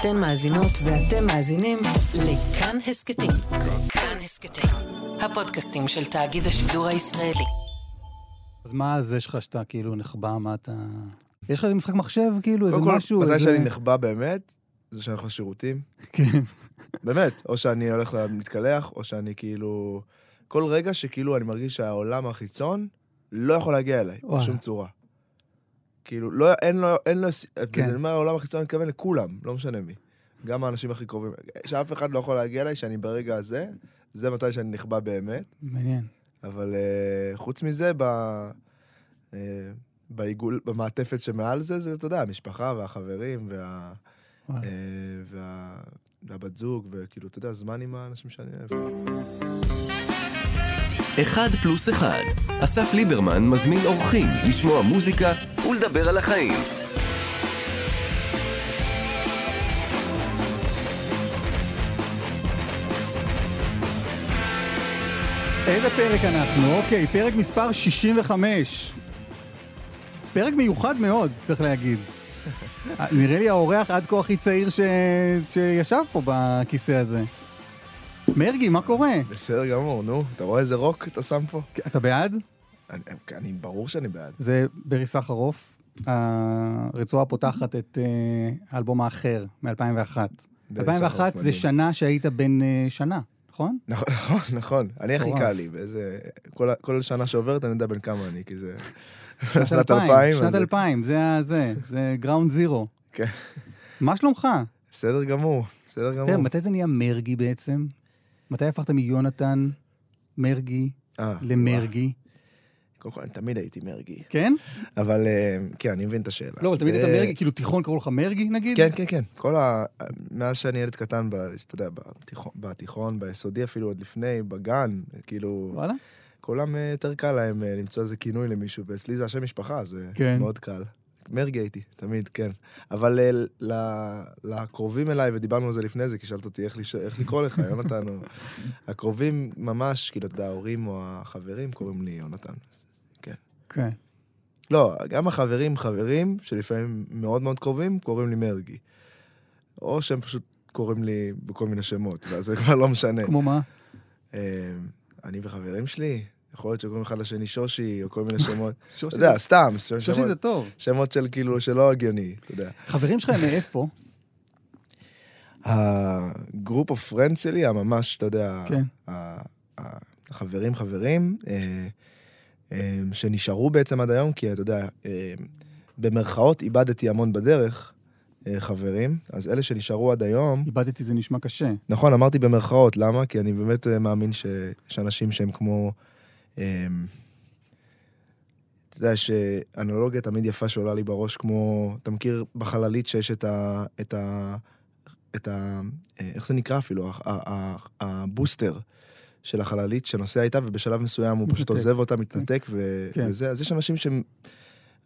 אתן מאזינות ואתם מאזינים לכאן הסכתים. כאן הסכתים, הפודקאסטים של תאגיד השידור הישראלי. אז מה זה שלך שאתה כאילו נחבא, מה אתה... יש לך איזה משחק מחשב, כאילו, איזה קודם כל, משהו? מתי שאני נחבא באמת, זה שאני הולך לשירותים. כן. באמת. או שאני הולך להתקלח, או שאני כאילו... כל רגע שכאילו אני מרגיש שהעולם החיצון לא יכול להגיע אליי. בשום צורה. כאילו, לא, אין לו, אין לו, כן. ואני אומר העולם החיצון, אני מתכוון לכולם, לא משנה מי. גם האנשים הכי קרובים. שאף אחד לא יכול להגיע אליי, שאני ברגע הזה, זה מתי שאני נחבא באמת. מעניין. אבל uh, חוץ מזה, ב, uh, בעיגול, במעטפת שמעל זה, זה, אתה יודע, המשפחה והחברים וה, uh. וה, והבת זוג, וכאילו, אתה יודע, זמן עם האנשים שאני אוהב. אחד פלוס אחד. אסף ליברמן מזמין אורחים לשמוע מוזיקה ולדבר על החיים. איזה פרק אנחנו? אוקיי, פרק מספר 65. פרק מיוחד מאוד, צריך להגיד. נראה לי האורח עד כה הכי צעיר ש... שישב פה בכיסא הזה. מרגי, מה קורה? בסדר גמור, נו, אתה רואה איזה רוק אתה שם פה? אתה בעד? אני, אני ברור שאני בעד. זה ברי סחרוף, הרצועה פותחת את אה, האלבום האחר מ-2001. ברי 2001 סחרוף, זה. שנה שהיית בן אה, שנה, נכון? נכון, נכון, נכון. אני הכי. קל לי, באיזה... כל, שנה שעוברת אני יודע בן כמה אני, כי זה... שנת 2000, שנת אז- 2000, זה ה- זה, זה גראונד זירו. כן. מה שלומך? בסדר גמור, בסדר תראה, גמור. מתי זה נהיה מרגי בעצם? מתי הפכת מיונתן מרגי אה, למרגי? קודם כל, אני תמיד הייתי מרגי. כן? אבל אה, כן, אני מבין את השאלה. לא, אבל תמיד אה, היית מרגי, כאילו תיכון קראו לך מרגי נגיד? כן, כן, כן. כל ה... מאז שאני ילד קטן, ב- אתה יודע, בתיכון, ביסודי אפילו, עוד לפני, בגן, כאילו, וואלה? כולם אה, יותר קל להם אה, למצוא איזה כינוי למישהו, ואצלי זה השם משפחה, זה כן. מאוד קל. מרגי הייתי, תמיד, כן. אבל אה, ל- לקרובים אליי, ודיברנו על זה לפני זה, כי שאלת אותי איך. איך לקרוא לך, יונתן, או... הקרובים ממש, כאילו, אתה יודע, ההורים או החברים קוראים לי יונתן. כן. לא, גם החברים, חברים, שלפעמים מאוד מאוד קרובים, קוראים לי מרגי. או שהם פשוט קוראים לי בכל מיני שמות, ואז זה כבר לא משנה. כמו מה? אה, אני וחברים שלי, יכול להיות שקוראים אחד לשני שושי, או כל מיני שמות. שושי אתה יודע, זה- סתם, שושי שמות- זה טוב. שמות של כאילו, שלא הגיוני, אתה יודע. חברים שלך הם מאיפה? ה group of friends שלי, הממש, אתה יודע, כן. החברים חברים, אה, אה, שנשארו בעצם עד היום, כי אתה יודע, אה, במרכאות איבדתי המון בדרך, חברים, אז אלה שנשארו עד היום, איבדתי זה נשמע קשה. נכון, אמרתי במרכאות, למה? כי אני באמת מאמין שיש אנשים שהם כמו... אה, אתה יודע, יש אה, אנלוגיה תמיד יפה שעולה לי בראש, כמו, אתה מכיר בחללית שיש את ה... את ה... את ה... אה, איך זה נקרא אפילו? הבוסטר של החללית שנוסע איתה, ובשלב מסוים הוא פשוט. עוזב אותה, מתנתק, ו... כן. וזה. אז יש אנשים שהם...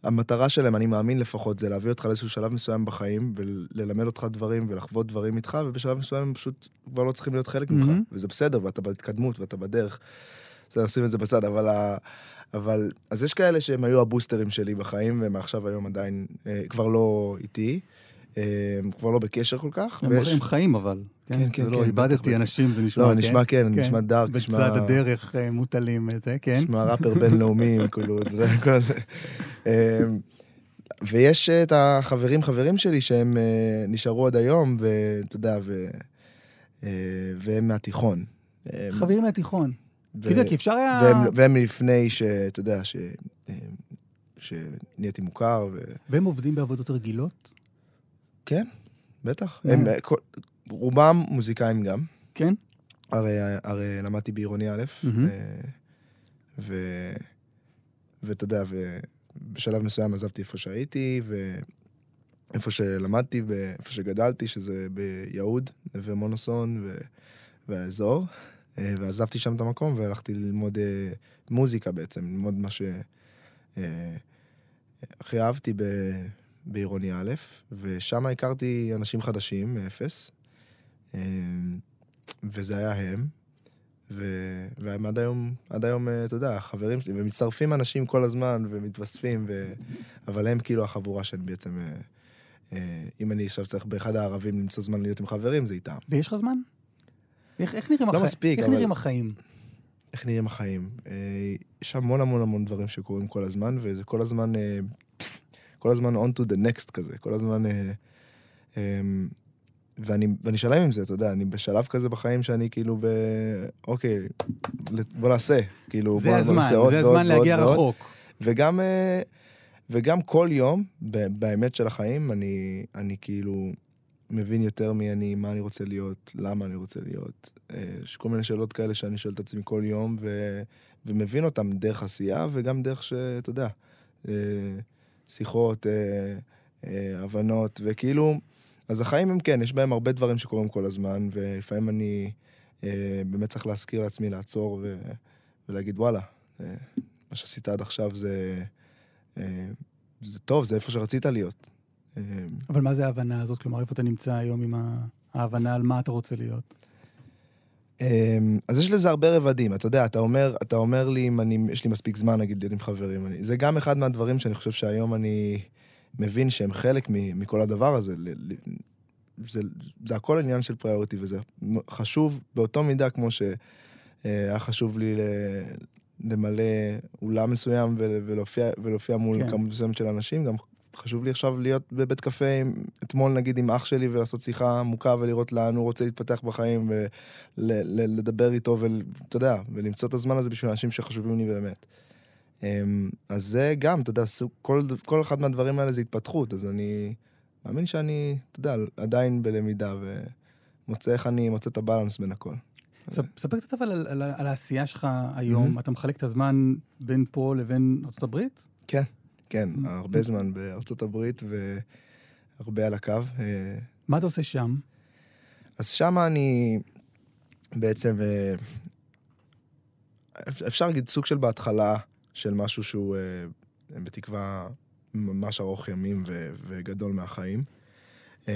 המטרה שלהם, אני מאמין לפחות, זה להביא אותך לאיזשהו שלב מסוים בחיים, וללמד אותך דברים ולחוות דברים איתך, ובשלב מסוים הם פשוט כבר לא צריכים להיות חלק ממך. וזה בסדר, ואתה בהתקדמות ואתה בדרך. אז נשים את זה בצד, אבל... ה... אבל... אז יש כאלה שהם היו הבוסטרים שלי בחיים, ומעכשיו היום עדיין אה, כבר לא איתי. אה, הם כבר לא בקשר כל כך. הם ויש- הם חיים אבל. כן, כן, זה לא כן, איבדתי. אנשים, זה נשמע, לא, כן? נשמע כן, כן. נשמע דארק, נשמע... בצד הדרך אה, מוטלים את זה, כן? נשמע ראפר בינלאומי, כאילו, זה כל זה. ויש את החברים חברים שלי שהם אה, נשארו עד היום, ואתה יודע, ו... אה, והם מהתיכון. חברים מהתיכון. ו- אתה יודע, כי אפשר היה... והם, והם מלפני שאתה יודע, ש... שנהייתי מוכר, ו... והם עובדים בעבודות רגילות? כן, בטח. אה. הם, אה, כל- רובם מוזיקאים גם. כן? הרי, הרי למדתי בעירוני א'. אה, ו... ואתה יודע, ובשלב מסוים עזבתי איפה שהייתי, ואיפה שלמדתי, ואיפה שגדלתי, שזה ביהוד, נווה מונוסון ו... והאזור, ועזבתי שם את המקום והלכתי ללמוד אה, מוזיקה בעצם, ללמוד מה ש... אה, אהבתי ב... בעירוני א', ושם הכרתי אנשים חדשים מאפס, אה, וזה היה הם. ו... והם עד היום, עד היום, אה, אתה יודע, החברים שלי, ומצטרפים אנשים כל הזמן ומתווספים, ו... אבל הם כאילו החבורה שאני בעצם אה, אה, אם אני עכשיו צריך באחד הערבים למצוא זמן להיות עם חברים, זה איתם. ויש לך זמן? איך, איך נראים לא החיים? מספיק, איך אבל- נראים החיים? איך נראים החיים. אה, יש המון המון המון דברים שקורים כל הזמן, וזה כל הזמן, אה, כל הזמן on to the next כזה, כל הזמן... אה, ואני, ואני שלם עם זה, אתה יודע, אני בשלב כזה בחיים שאני כאילו ב... אוקיי, בוא נעשה. כאילו, זה בוא, הזמן, בוא נעשה עוד זה ועוד הזמן ועוד להגיע ועוד. רחוק. וגם, וגם כל יום, באמת של החיים, אני, אני כאילו מבין יותר מי אני, מה אני רוצה להיות, למה אני רוצה להיות. אה, יש כל מיני שאלות כאלה שאני שואל את עצמי כל יום, ו, ומבין אותן דרך עשייה, וגם דרך שאתה יודע, אה, שיחות, אה, הבנות, וכאילו, אז החיים הם כן, יש בהם הרבה דברים שקורים כל הזמן, ולפעמים אני באמת צריך להזכיר לעצמי לעצור ו, ולהגיד, וואלה, מה שעשית עד עכשיו זה, זה טוב, זה איפה שרצית להיות. אה, אבל מה זה ההבנה הזאת? כלומר, איפה אתה נמצא היום עם ההבנה על מה אתה רוצה להיות? אמ, אז יש לזה הרבה רבדים, אתה יודע, אתה אומר, אתה אומר לי אם אני, יש לי מספיק זמן, נגיד, להיות עם חברים. אני, זה גם אחד מהדברים שאני חושב שהיום אני מבין שהם חלק מ, מכל הדבר הזה. ל, ל, זה, זה הכל עניין של פריוריטי, וזה חשוב באותו מידה כמו שהיה חשוב לי ל, למלא אולם מסוים ול, ולהופיע, ולהופיע מול. כן. כמות מסוימת של אנשים, גם חשוב לי עכשיו להיות בבית קפה, עם, אתמול נגיד עם אח שלי ולעשות שיחה עמוקה ולראות לאן הוא רוצה להתפתח בחיים ולדבר איתו ואתה יודע, ולמצוא את הזמן הזה בשביל אנשים שחשובים לי באמת. אמ, אז זה גם, אתה יודע, כל, כל אחד מהדברים האלה זה התפתחות, אז אני מאמין שאני, אתה יודע, עדיין בלמידה ומוצא איך אני מוצא את הבלנס בין הכל. ספר קצת אבל על, על, על העשייה שלך היום. Mhm. אתה מחלק את הזמן בין פה לבין ארה"ב? כן, כן, הרבה זמן בארצות הברית והרבה על הקו. אה, מה אתה עושה שם? אז שם אני בעצם, אה, אפ- אפשר להגיד סוג של בהתחלה של משהו שהוא אה, בתקווה ממש ארוך ימים ו- וגדול מהחיים.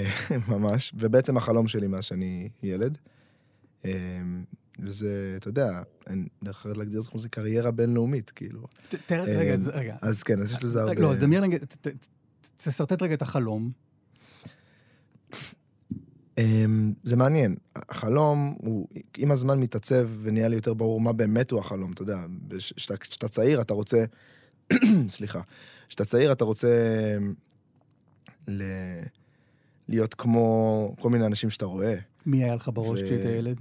ממש. ובעצם החלום שלי מאז שאני ילד. וזה, אתה יודע, אין דרך אחרת להגדיר את זה כמו זה קריירה בינלאומית, כאילו. ת- תאר, אה, רגע, אז- רגע. אז כן, אז יש לזה הרבה... לא, אז דמיין רגע, תשרטט רגע את החלום. אמ, זה מעניין. החלום הוא עם הזמן מתעצב ונהיה לי יותר ברור מה באמת הוא החלום, אתה יודע. כשאתה צעיר אתה רוצה, סליחה, כשאתה צעיר אתה רוצה ל... להיות כמו כל מיני אנשים שאתה רואה. מי היה לך בראש כשהיית ילד?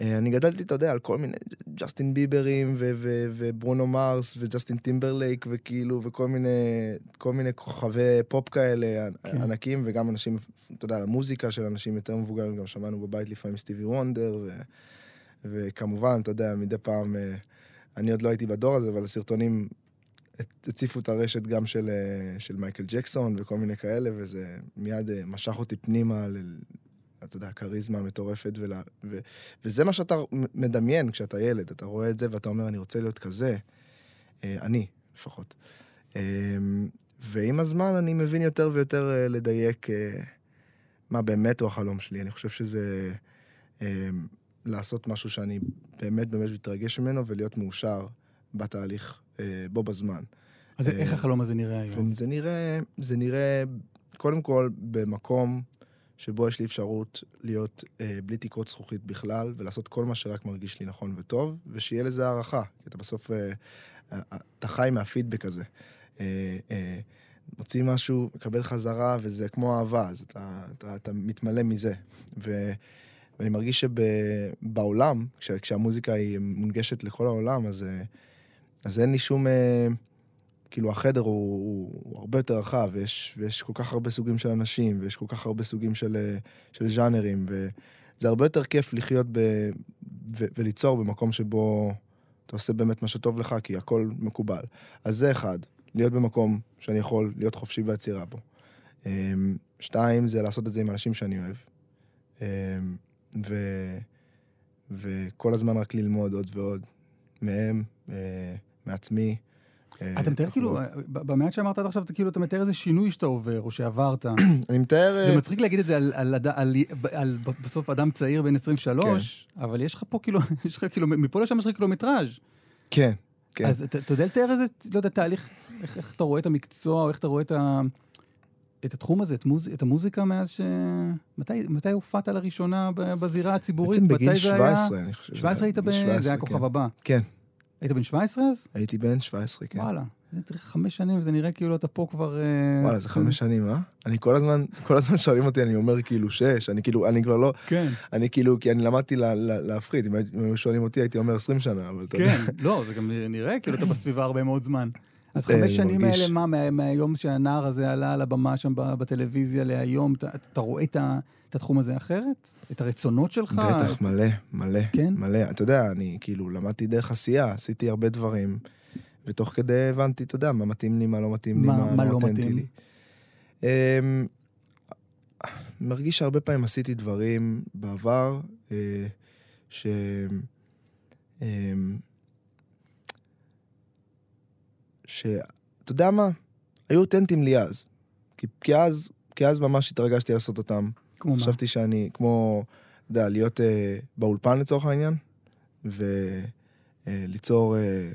אה, אני גדלתי, אתה יודע, על כל מיני ג'סטין ביברים ו- ו- וברונו מרס וג'סטין טימברלייק וכאילו, וכל מיני, כל מיני כוכבי פופ כאלה כן. ענקים, וגם אנשים, אתה יודע, מוזיקה של אנשים יותר מבוגרים, גם שמענו בבית לפעמים סטיבי וונדר, ו- וכמובן, אתה יודע, מדי פעם, אה, אני עוד לא הייתי בדור הזה, אבל הסרטונים הציפו את הרשת גם של, אה, של מייקל ג'קסון וכל מיני כאלה, וזה מיד משך אותי פנימה ל- אתה יודע, כריזמה מטורפת, ולה, ו, וזה מה שאתה מדמיין כשאתה ילד, אתה רואה את זה ואתה אומר, אני רוצה להיות כזה. אה, אני, לפחות. אה, ועם הזמן אני מבין יותר ויותר אה, לדייק מה באמת הוא החלום שלי. אני חושב שזה לעשות משהו שאני באמת באמת מתרגש ממנו ולהיות מאושר בתהליך בו בזמן. אז איך החלום הזה נראה היום? וזה נראה, זה נראה, קודם כל, במקום שבו יש לי אפשרות להיות אה, בלי תקרות זכוכית בכלל, ולעשות כל מה שרק מרגיש לי נכון וטוב, ושיהיה לזה הערכה. כי אתה בסוף, אה, אה, חי מהפידבק הזה. אה, אה, מוציא משהו, מקבל חזרה, וזה כמו אהבה, אז אתה, אתה, אתה מתמלא מזה. ו, ואני מרגיש שבעולם, כש, כשהמוזיקה היא מונגשת לכל העולם, אז, אה, אז אין לי שום... אה, כאילו החדר הוא, הוא, הוא הרבה יותר רחב, ויש, ויש כל כך הרבה סוגים של אנשים, ויש כל כך הרבה סוגים של, אה, של ז'אנרים, וזה הרבה יותר כיף לחיות ב, ו, וליצור במקום שבו אתה עושה באמת מה שטוב לך, כי הכל מקובל. אז זה אחד, להיות במקום שאני יכול להיות חופשי ביצירה בו. אמ, שתיים, זה לעשות את זה עם אנשים שאני אוהב. אמ, ו, וכל הזמן רק ללמוד עוד ועוד מהם, אה, מעצמי. אה, אתה מתאר כאילו, ב- במעט שאמרת עד עכשיו, אתה כאילו, אתה מתאר איזה שינוי שאתה עובר, או שעברת. אני מתאר... זה אה, מצחיק להגיד את זה על, בסוף אדם צעיר בן 23, כן. אבל יש לך פה כאילו, יש לך כאילו, מפה לשם יש לך קילומטראז'. כן, כן. אז אתה יודע לתאר איזה, לא יודע, תהליך, איך, אתה רואה את המקצוע, או איך אתה רואה את ה... את התחום הזה, את, מוז... את המוזיקה מאז ש... מתי, מתי הופעת לראשונה בזירה הציבורית? בעצם בגיל מתי זה היה? 17, אני חושב. 17 היית ב... בגיל 17, זה היה כן. כוכב הבא. כן, היית בן 17 אז? הייתי בן 17, כן. וואלה. זה חמש שנים, וזה נראה כאילו אתה פה כבר... אה, וואלה, זה חמש שנים, אה? אני כל הזמן, כל הזמן שואלים אותי, אני אומר כאילו שש, אני כאילו, אני כבר לא, כן, אני כאילו, כי אני למדתי לה- לה- להפחית, אם היו- שואלים אותי הייתי אומר 20 שנה, אבל אתה יודע. כן. לא, זה גם נראה כאילו אתה בסביבה הרבה מאוד זמן. אז חמש שנים מרגיש. האלה, מה, מה- מהיום שהנער הזה עלה על הבמה שם בטלוויזיה להיום, אתה- אתה רואה את ה- את התחום הזה אחרת? את הרצונות שלך? בטח, מלא, מלא, כן? מלא. אתה יודע, אני כאילו למדתי דרך עשייה, עשיתי הרבה דברים, ותוך כדי הבנתי, אתה יודע, מה מתאים לי, מה לא מתאים לי, מה- מה מה לא מתאים? לי. אמ, מרגיש שהרבה פעמים עשיתי דברים בעבר, אה, ש... אמ, ש... אתה יודע מה? היו אותנטיים לי אז. כי, כי אז, כי אז ממש התרגשתי לעשות אותם. כמו מה? חשבתי שאני, כמו, אתה יודע, להיות אה, באולפן לצורך העניין, וליצור אה,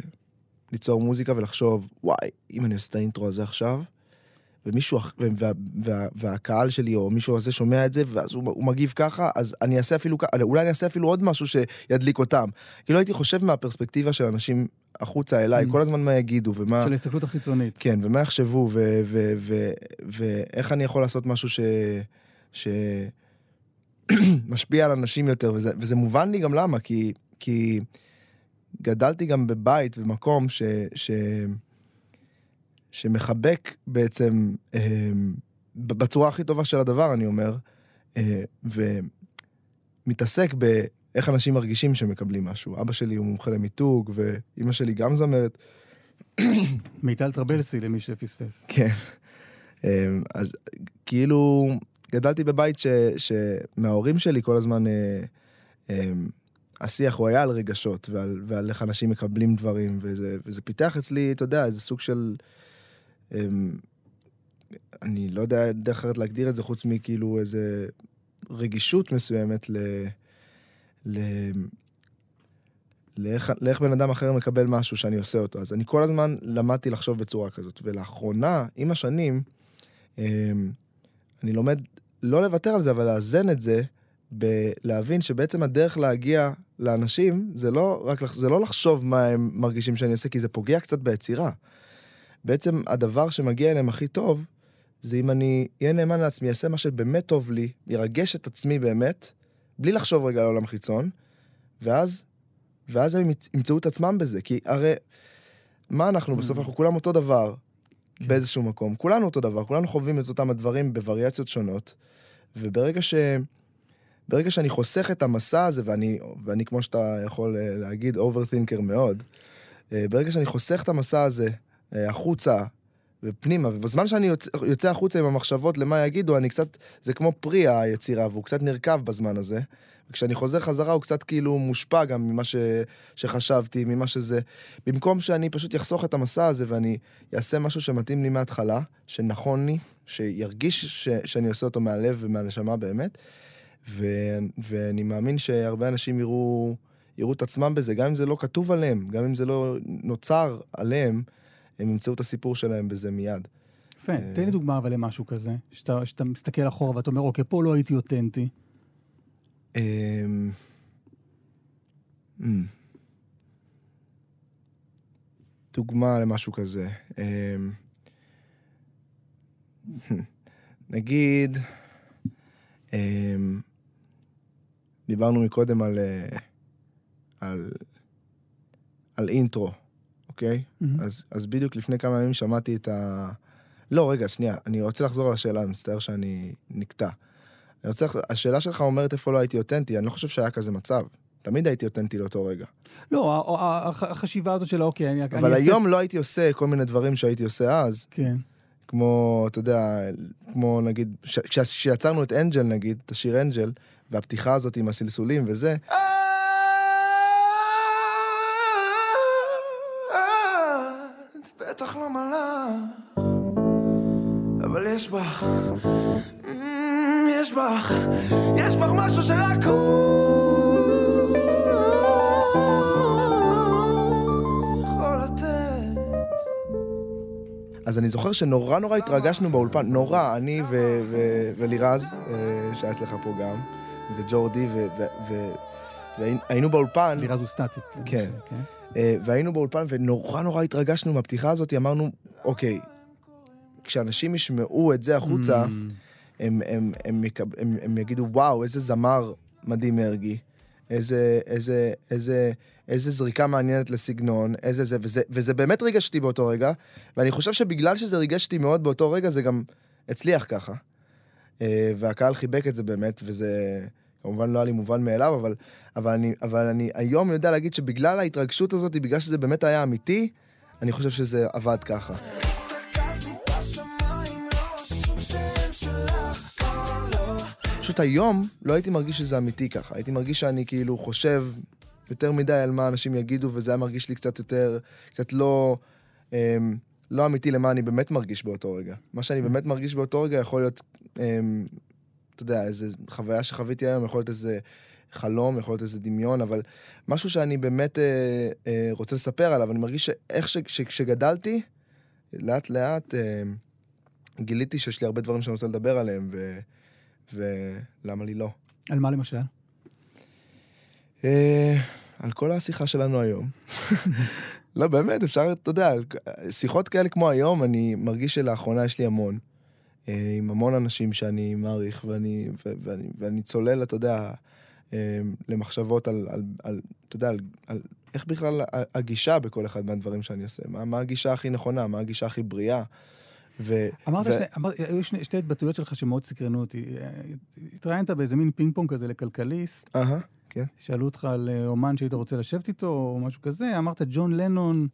ליצור מוזיקה ולחשוב, וואי, אם אני עושה את האינטרו הזה עכשיו, ומישהו, וה, וה, וה, והקהל שלי או מישהו הזה שומע את זה, ואז הוא, הוא מגיב ככה, אז אני אעשה אפילו, כ- אולי אני אעשה אפילו עוד משהו שידליק אותם. כאילו הייתי חושב מהפרספקטיבה של אנשים החוצה אליי, Mm. כל הזמן מה יגידו, ומה... של ההסתכלות החיצונית. כן, ומה יחשבו, ואיך אני יכול לעשות משהו ש... ש... משפיע על אנשים יותר, וזה, וזה מובן לי גם למה, כי, כי גדלתי גם בבית ומקום ש, ש, שמחבק בעצם, אה, בצורה הכי טובה של הדבר, אני אומר, אה, ומתעסק באיך אנשים מרגישים שמקבלים משהו. אבא שלי הוא מומחה למיתוג, ואימא שלי גם זמרת, מיטל טרבלסי, למי שפספס. כן. אמ, אז כאילו, גדלתי בבית ש, שמההורים שלי כל הזמן אה, אמ, השיח הוא היה על רגשות ועל, ועל איך אנשים מקבלים דברים, וזה, וזה פיתח אצלי, אתה יודע, איזה סוג של... אמ, אני לא יודע דרך אחרת להגדיר את זה, חוץ מכאילו איזה רגישות מסוימת ל... ל... לאיך, לאיך בן אדם אחר מקבל משהו שאני עושה אותו. אז אני כל הזמן למדתי לחשוב בצורה כזאת. ולאחרונה, עם השנים, אמ, אני לומד לא לוותר על זה, אבל לאזן את זה, בלהבין שבעצם הדרך להגיע לאנשים, זה לא רק, זה לא לחשוב מה הם מרגישים שאני עושה, כי זה פוגע קצת ביצירה. בעצם הדבר שמגיע אליהם הכי טוב, זה אם אני אהיה נאמן לעצמי, אעשה מה שבאמת טוב לי, ירגש את עצמי באמת, בלי לחשוב רגע על עולם חיצון, ואז, ואז הם ימצ- ימצאו את עצמם בזה. כי הרי, מה אנחנו? בסוף אנחנו כולם אותו דבר, באיזשהו מקום. כולנו אותו דבר, כולנו חווים את אותם הדברים בווריאציות שונות, וברגע ש... ברגע שאני חוסך את המסע הזה, ואני, ואני כמו שאתה יכול אה, להגיד, אוברתינקר מאוד, אה, ברגע שאני חוסך את המסע הזה החוצה ופנימה, ובזמן שאני יוצא, יוצא החוצה עם המחשבות למה יגידו, אני קצת, זה כמו פרי היצירה, והוא קצת נרקב בזמן הזה. וכשאני חוזר חזרה הוא קצת כאילו מושפע גם ממה ש, שחשבתי, ממה שזה. במקום שאני פשוט אחסוך את המסע הזה ואני אעשה משהו שמתאים לי מההתחלה, שנכון לי, שירגיש ש, שאני עושה אותו מהלב ומהנשמה באמת, ו, ואני מאמין שהרבה אנשים יראו, יראו את עצמם בזה, גם אם זה לא כתוב עליהם, גם אם זה לא נוצר עליהם, הם ימצאו את הסיפור שלהם בזה מיד. יפה. אה. תן לי דוגמה אבל למשהו כזה, שאתה שאתה מסתכל אחורה ואתה אומר, אוקיי, פה לא הייתי אותנטי. אמ, אמ. דוגמה למשהו כזה. אמ, נגיד, אמ, דיברנו מקודם על, אה, על, על אינטרו, אוקיי? מהמם. אז, אז בדיוק לפני כמה ימים שמעתי את ה... לא, רגע, שנייה, אני רוצה לחזור על השאלה, אני מצטער שאני נקטע. אני רוצה, השאלה שלך אומרת איפה לא הייתי אותנטי, אני לא חושב שהיה כזה מצב. תמיד הייתי אותנטי לאותו רגע. לא, החשיבה הזאת של אוקיי, אני... אני אבל אעשה- היום לא הייתי עושה כל מיני דברים שהייתי עושה אז, כן. כמו, אתה יודע, כמו נגיד, כשיצרנו את אנג'ל נגיד, את השיר אנג'ל, והפתיחה הזאת עם הסלסולים וזה, יש בך, אמ, יש בך, יש בך משהו שרק הוא יכול לתת. אז אני זוכר שנורא נורא התרגשנו באולפן, נורא, אני ו- ו- ולירז, אה, שהיה אצלך פה גם, וג'ורדי, ו- ו- ו- והיינו באולפן, לירז הוא סטטיק. כן. אה, והיינו באולפן ונורא נורא התרגשנו מהפתיחה הזאת, אמרנו, אוקיי, כשאנשים ישמעו את זה החוצה, Mm. הם, הם, הם, יקב- הם, הם יגידו, וואו, איזה זמר מדהים מרגי, איזה, איזה, איזה, איזה זריקה מעניינת לסגנון, איזה זה, וזה, וזה באמת ריגש אותי באותו רגע, ואני חושב שבגלל שזה ריגש אותי מאוד באותו רגע, זה גם הצליח ככה. אה, והקהל חיבק את זה באמת, וזה כמובן לא היה לי מובן מאליו, אבל, אבל, אני, אבל אני היום יודע להגיד שבגלל ההתרגשות הזאת, בגלל שזה באמת היה אמיתי, אני חושב שזה עבד ככה. פשוט היום לא הייתי מרגיש שזה אמיתי ככה. הייתי מרגיש שאני כאילו חושב יותר מדי על מה אנשים יגידו, וזה היה מרגיש לי קצת יותר, קצת לא, אמ, לא אמיתי למה אני באמת מרגיש באותו רגע. מה שאני באמת מרגיש באותו רגע יכול להיות, אמ, אתה יודע, איזו חוויה שחוויתי היום, יכול להיות איזה חלום, יכול להיות איזה דמיון, אבל משהו שאני באמת אה, אה, רוצה לספר עליו, אני מרגיש שאיך ש- ש- כשגדלתי, לאט לאט אה, גיליתי שיש לי הרבה דברים שאני רוצה לדבר עליהם, ו... ולמה לי לא. על מה למשל? אה, על כל השיחה שלנו היום. לא, באמת, אפשר, אתה יודע, שיחות כאלה כמו היום, אני מרגיש שלאחרונה יש לי המון. אה, עם המון אנשים שאני מעריך, ואני, ו- ואני, ואני צולל, אתה יודע, אה, למחשבות על, על, על אתה יודע, על, על איך בכלל הגישה בכל אחד מהדברים שאני עושה. מה, מה הגישה הכי נכונה, מה הגישה הכי בריאה. ו, אמרת, ו- שני, אמרת, היו שני, שתי התבטאויות שלך שמאוד סקרנו אותי. אה, התראיינת באיזה מין פינג פונג כזה לכלכליסט, אהה, כן. שאלו אותך על אה, אומן שהיית רוצה לשבת איתו, או משהו כזה, אמרת ג'ון לנון,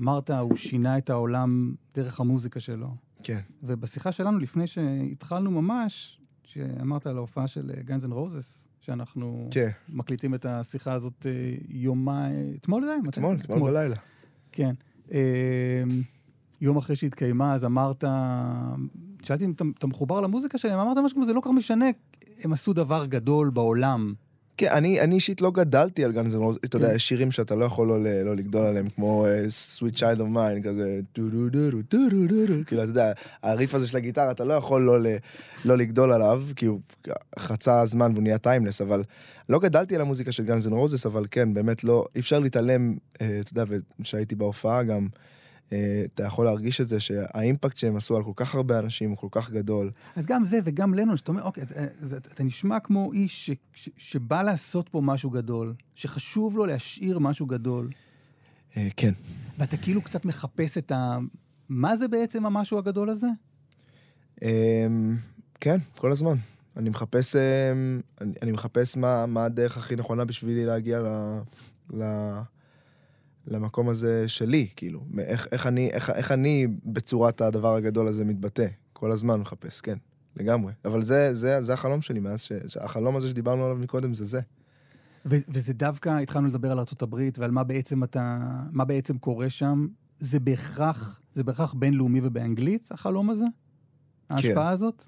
אמרת, הוא שינה את העולם דרך המוזיקה שלו. כן. ובשיחה שלנו, לפני שהתחלנו ממש, שאמרת על ההופעה של Guns N' Roses, שאנחנו כן. מקליטים את השיחה הזאת אה, יומיים, אתמול? מתי? אתמול, אתמול בלילה. כן. יום אחרי שהתקיימה, אז אמרת, שאלתי אם אתה, אתה מחובר למוזיקה שלהם, אמרת משהו כמו זה לא כל כך משנה, הם עשו דבר גדול בעולם. כן, אני, אני אישית לא גדלתי על Guns N' Roses, אתה יודע, כן. יש שירים שאתה לא יכול לא, לא לגדול עליהם, כמו אה, Sweet Child of Mine, כזה טו דו דו דו טו דו דו דו, כאילו, אתה יודע, הריף הזה של הגיטרה, אתה לא יכול לא, לא לגדול עליו, כי הוא חצה זמן והוא נהיה timeless, אבל לא גדלתי על המוזיקה של Guns N' Roses, אבל כן, באמת לא, אי אפשר להתעלם, אה, אתה יודע, וכשהייתי בהופעה גם... אתה יכול להרגיש את זה, שהאימפקט שהם עשו על כל כך הרבה אנשים הוא כל כך גדול. אז גם זה וגם לנון, שאתה אומר, אוקיי, אתה, אתה, אתה נשמע כמו איש ש, ש, שבא לעשות פה משהו גדול, שחשוב לו להשאיר משהו גדול, אה, כן. ואתה כאילו קצת מחפש את ה... מה זה בעצם המשהו הגדול הזה? אמ, כן, כל הזמן. אני מחפש, אמ, אני, אני מחפש מה, מה הדרך הכי נכונה בשבילי להגיע ל, ל, למקום הזה שלי, כאילו. איך, איך, אני, איך, איך אני בצורת הדבר הגדול הזה מתבטא. כל הזמן מחפש, כן, לגמרי. אבל זה, זה, זה החלום שלי מאז ש... החלום הזה שדיברנו עליו מקודם זה זה. ו- וזה דווקא, התחלנו לדבר על ארה"ב ועל מה בעצם אתה, מה בעצם קורה שם. זה בהכרח, זה בהכרח בינלאומי ובאנגלית, החלום הזה? ההשפעה הזאת?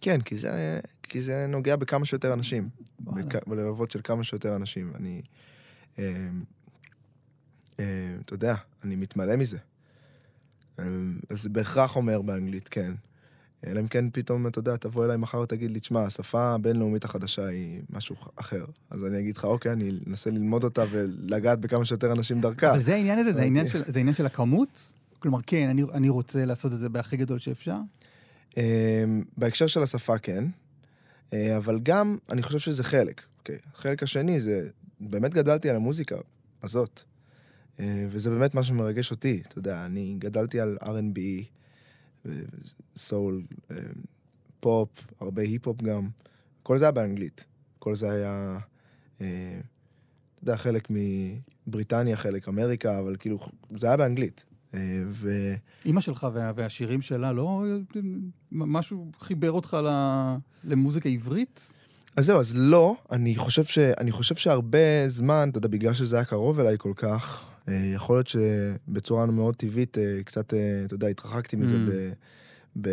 כן, כי זה, כי זה נוגע בכמה שיותר אנשים. בכ- בלבבות של כמה שיותר אנשים. אני... אה, אתה יודע, אני מתמלא מזה. אה, אז זה בהכרח אומר באנגלית, כן. אלא אם כן פתאום, אתה יודע, תבוא אליי מחר ותגיד לי, תשמע, השפה הבינלאומית החדשה היא משהו אחר. אז אני אגיד לך, אוקיי, אני אנסה ללמוד אותה ולגעת בכמה שיותר אנשים דרכה. אבל זה העניין הזה, זה העניין אוקיי. של, זה העניין של הכמות? כלומר, כן, אני, אני רוצה לעשות את זה בהכי גדול שאפשר. אה, בהקשר של השפה, כן. אבל גם, אני חושב שזה חלק. אוקיי. החלק השני זה, באמת גדלתי על המוזיקה הזאת. אה, וזה באמת מה שמרגש אותי. אתה יודע, אני גדלתי על R&B, סול, פופ, הרבה היפ-הופ גם. כל זה היה באנגלית. כל זה היה, אה, אתה יודע, חלק מבריטניה, חלק אמריקה, אבל כאילו, זה היה באנגלית. אה, ו... אימא שלך וה, והשירים שלה, לא משהו חיבר אותך ל, למוזיקה עברית? אז זהו, אז לא, אני חושב, ש, אני חושב שהרבה זמן, אתה יודע, בגלל שזה היה קרוב אליי כל כך, יכול להיות שבצורה מאוד טבעית, אה, קצת, אה, אתה יודע, התרחקתי מזה Mm. ב, ב,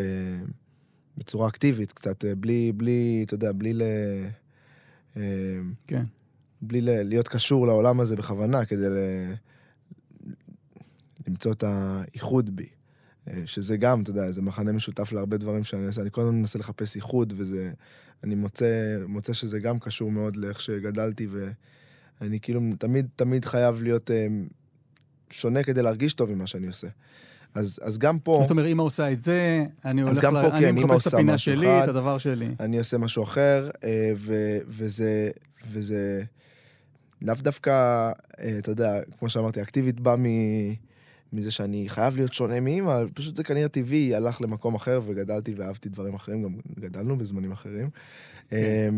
בצורה אקטיבית, קצת, אה, בלי, בלי, אתה יודע, בלי ל... אה, כן. בלי ל, להיות קשור לעולם הזה בכוונה, כדי ל, למצוא את האיחוד בי. אה, שזה גם, אתה יודע, זה מחנה משותף להרבה דברים שאני עושה. אני כל הזמן מנסה לחפש איחוד, וזה... אני מוצא, מוצא שזה גם קשור מאוד לאיך שגדלתי, ואני כאילו תמיד, תמיד חייב להיות אה, שונה כדי להרגיש טוב ממה שאני עושה. אז, אז גם פה... זאת אומרת, אמא עושה את זה, אני הולך ל... פה כן, אני מחפש את הפינה שלי, אחד. את הדבר שלי. אני עושה משהו אחר, אה, ו, וזה, וזה לאו דווקא, אה, אתה יודע, כמו שאמרתי, אקטיבית בא מ, מזה שאני חייב להיות שונה מאמא, פשוט זה כנראה טבעי, הלך למקום אחר וגדלתי ואהבתי דברים אחרים, גם גדלנו בזמנים אחרים. אה,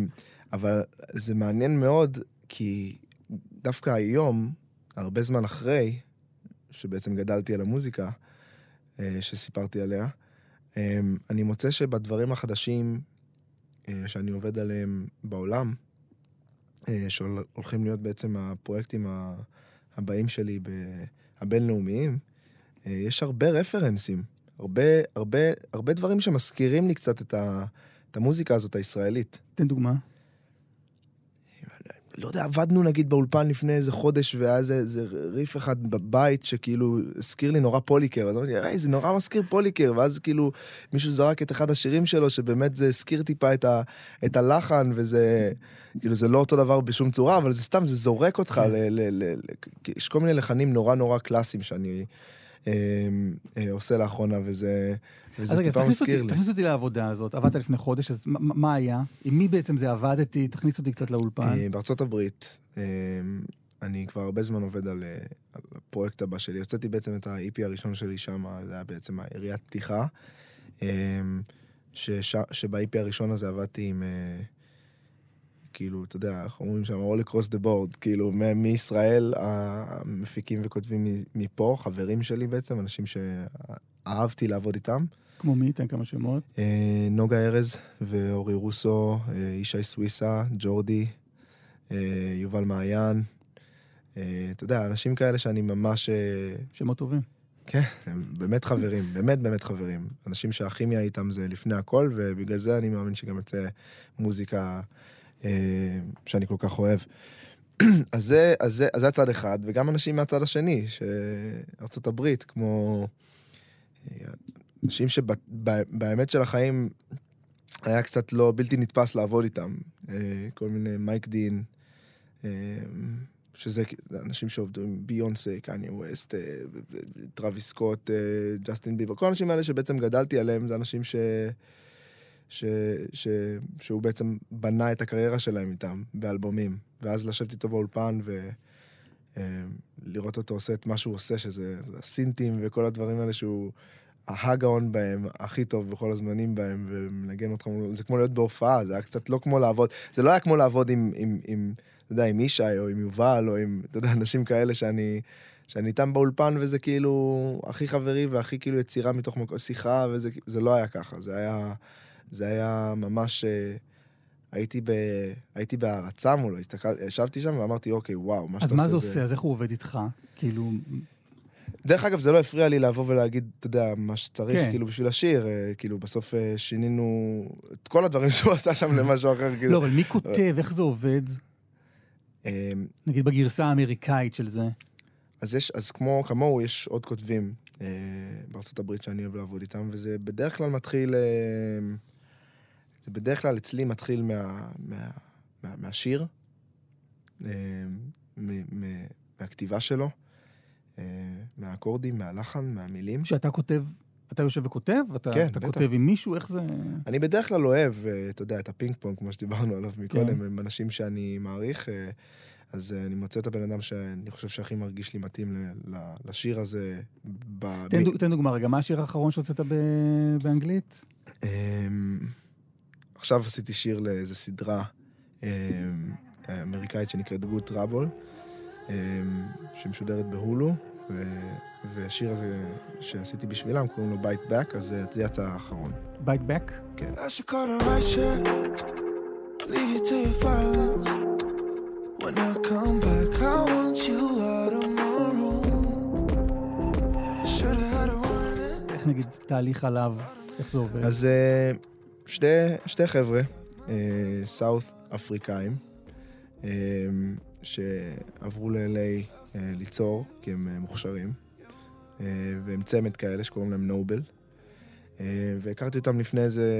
אבל זה מעניין מאוד, כי דווקא היום, הרבה זמן אחרי, שבעצם גדלתי על המוזיקה, אה, שסיפרתי עליה, אה, אני מוצא שבדברים החדשים אה, שאני עובד עליהם בעולם, שהולכים להיות בעצם הפרויקטים הבאים שלי, הבינלאומיים, יש הרבה רפרנסים, הרבה, הרבה, הרבה דברים שמזכירים לי קצת את, ה, את המוזיקה הזאת הישראלית. תן דוגמה. לא יודע, עבדנו נגיד באולפן לפני איזה חודש, והיה איזה, איזה ריף אחד בבית שכאילו הזכיר לי נורא פוליקר. אז אמרתי, היי, זה נורא מזכיר פוליקר. ואז כאילו מישהו זרק את אחד השירים שלו, שבאמת זה הזכיר טיפה את, ה, את הלחן, וזה, כאילו, זה לא אותו דבר בשום צורה, אבל זה סתם, זה זורק אותך ל... ל, ל, ל יש כל מיני לחנים נורא נורא קלאסיים שאני אה, אה, עושה לאחרונה, וזה, אז רגע, אז טיפה תכניס מזכיר אותי, לי. תכניס אותי לעבודה הזאת. עבדת לפני חודש, אז מה- היה? עם מי בעצם זה עבדתי? תכניס אותי קצת לאולפן. אה, בארצות הברית, אה, אני כבר הרבה זמן עובד על, אה, על הפרויקט הבא שלי. הוצאתי בעצם את ה-EP הראשון שלי שם, זה היה בעצם היריית פתיחה. שש- שב-EP הראשון הזה עבדתי עם, כאילו, אתה יודע, איך אומרים שם, all across the board, כאילו, מישראל, המפיקים וכותבים מפה, חברים שלי בעצם, אנשים שאהבתי לעבוד איתם. כמו מי? תן כמה שמות. אה, נוגה ארז ואורי רוסו, אה, ישי סוויסה, ג'ורדי, אה, יובל מעיין. אתה יודע, אנשים כאלה שאני ממש... שמות טובים. כן, הם באמת חברים, באמת באמת חברים. אנשים שהכימיה איתם זה לפני הכל, ובגלל זה אני מאמין שגם יוצא מוזיקה שאני כל כך אוהב. אז זה, אז, זה, אז זה הצד אחד, וגם אנשים מהצד השני, שארצות הברית, כמו אנשים שבאמת של החיים היה קצת לא בלתי נתפס לעבוד איתם. אה, כל מיני מייק דין, אה, שזה אנשים שעבדו עם ביונסה, קניה ווסט, אה, ו- ו- טרוויס סקוט, ג'סטין ביבר, כל האנשים האלה שבעצם גדלתי עליהם, זה אנשים ש... ש... ש... שהוא בעצם בנה את הקריירה שלהם איתם, באלבומים. ואז לשבת איתו באולפן ולראות אותו עושה את מה שהוא עושה, שזה זה הסינטים וכל הדברים האלה שהוא הגאון בהם, הכי טוב בכל הזמנים בהם, ומנגן אותך, זה כמו להיות בהופעה, זה היה קצת לא כמו לעבוד, זה לא היה כמו לעבוד עם, עם, עם אתה יודע, עם ישי או עם יובל או עם, אתה יודע, אנשים כאלה שאני... שאני איתם באולפן וזה כאילו הכי חברי והכי כאילו יצירה מתוך מקום, שיחה וזה זה לא היה ככה, זה היה, זה היה ממש, אה, הייתי, ב, הייתי בהערצה מולו, הסתכל, ישבתי שם ואמרתי, אוקיי, וואו, מה אז שאתה מה עושה זה עושה? אז איך הוא עובד איתך? כאילו, דרך אגב, זה לא הפריע לי לבוא ולהגיד, אתה יודע, מה שצריך, כן. כאילו, בשביל השיר. אה, כאילו, בסוף אה, שינינו את כל הדברים שהוא עשה שם למשהו אחר, כאילו. לא, אבל מי כותב? איך זה עובד? אה, נגיד בגרסה האמריקאית של זה. אז יש, אז כמו, כמוהו, יש עוד כותבים אה, בארצות הברית שאני אוהב לעבוד איתם, וזה בדרך כלל מתחיל, אה, זה בדרך כלל אצלי מתחיל מה, מה, מה, מהשיר, אה, מ, מ, מהכתיבה שלו, מהאקורדים, מהלחן, מהמילים. כשאתה כותב, אתה יושב וכותב? אתה, כן, אתה בטח. כותב עם מישהו? איך זה... אני בדרך כלל אוהב, אה, אתה יודע, את הפינג פונג, כמו שדיברנו עליו מקודם, כן. הם אנשים שאני מעריך, אה, אז אה, אני מוצא את הבן אדם שאני חושב שהכי מרגיש לי מתאים לשיר הזה. ב- תן, דוג- תן דוגמה רגע, מה השיר האחרון שהוצאת ב- באנגלית? אמ, עכשיו עשיתי שיר לאיזו סדרה אמ, אמריקאית שנקראת Good Trouble, שמשודרת בהולו, ו- והשיר הזה שעשיתי בשבילם קוראים לו Bite Back, אז אה, זה יצא האחרון. Bite Back? When I come back, I want you out of my room. Warning. איך נגיד תהליך עליו? איך זה עובד? אז אה, שתי, שתי חבר'ה, South אפריקאים, אה, שעברו ל-LA אה, ליצור, כי הם אה, מוכשרים. אה, והם צמד כאלה שקוראים להם נובל. אה, והכרתי אותם לפני איזה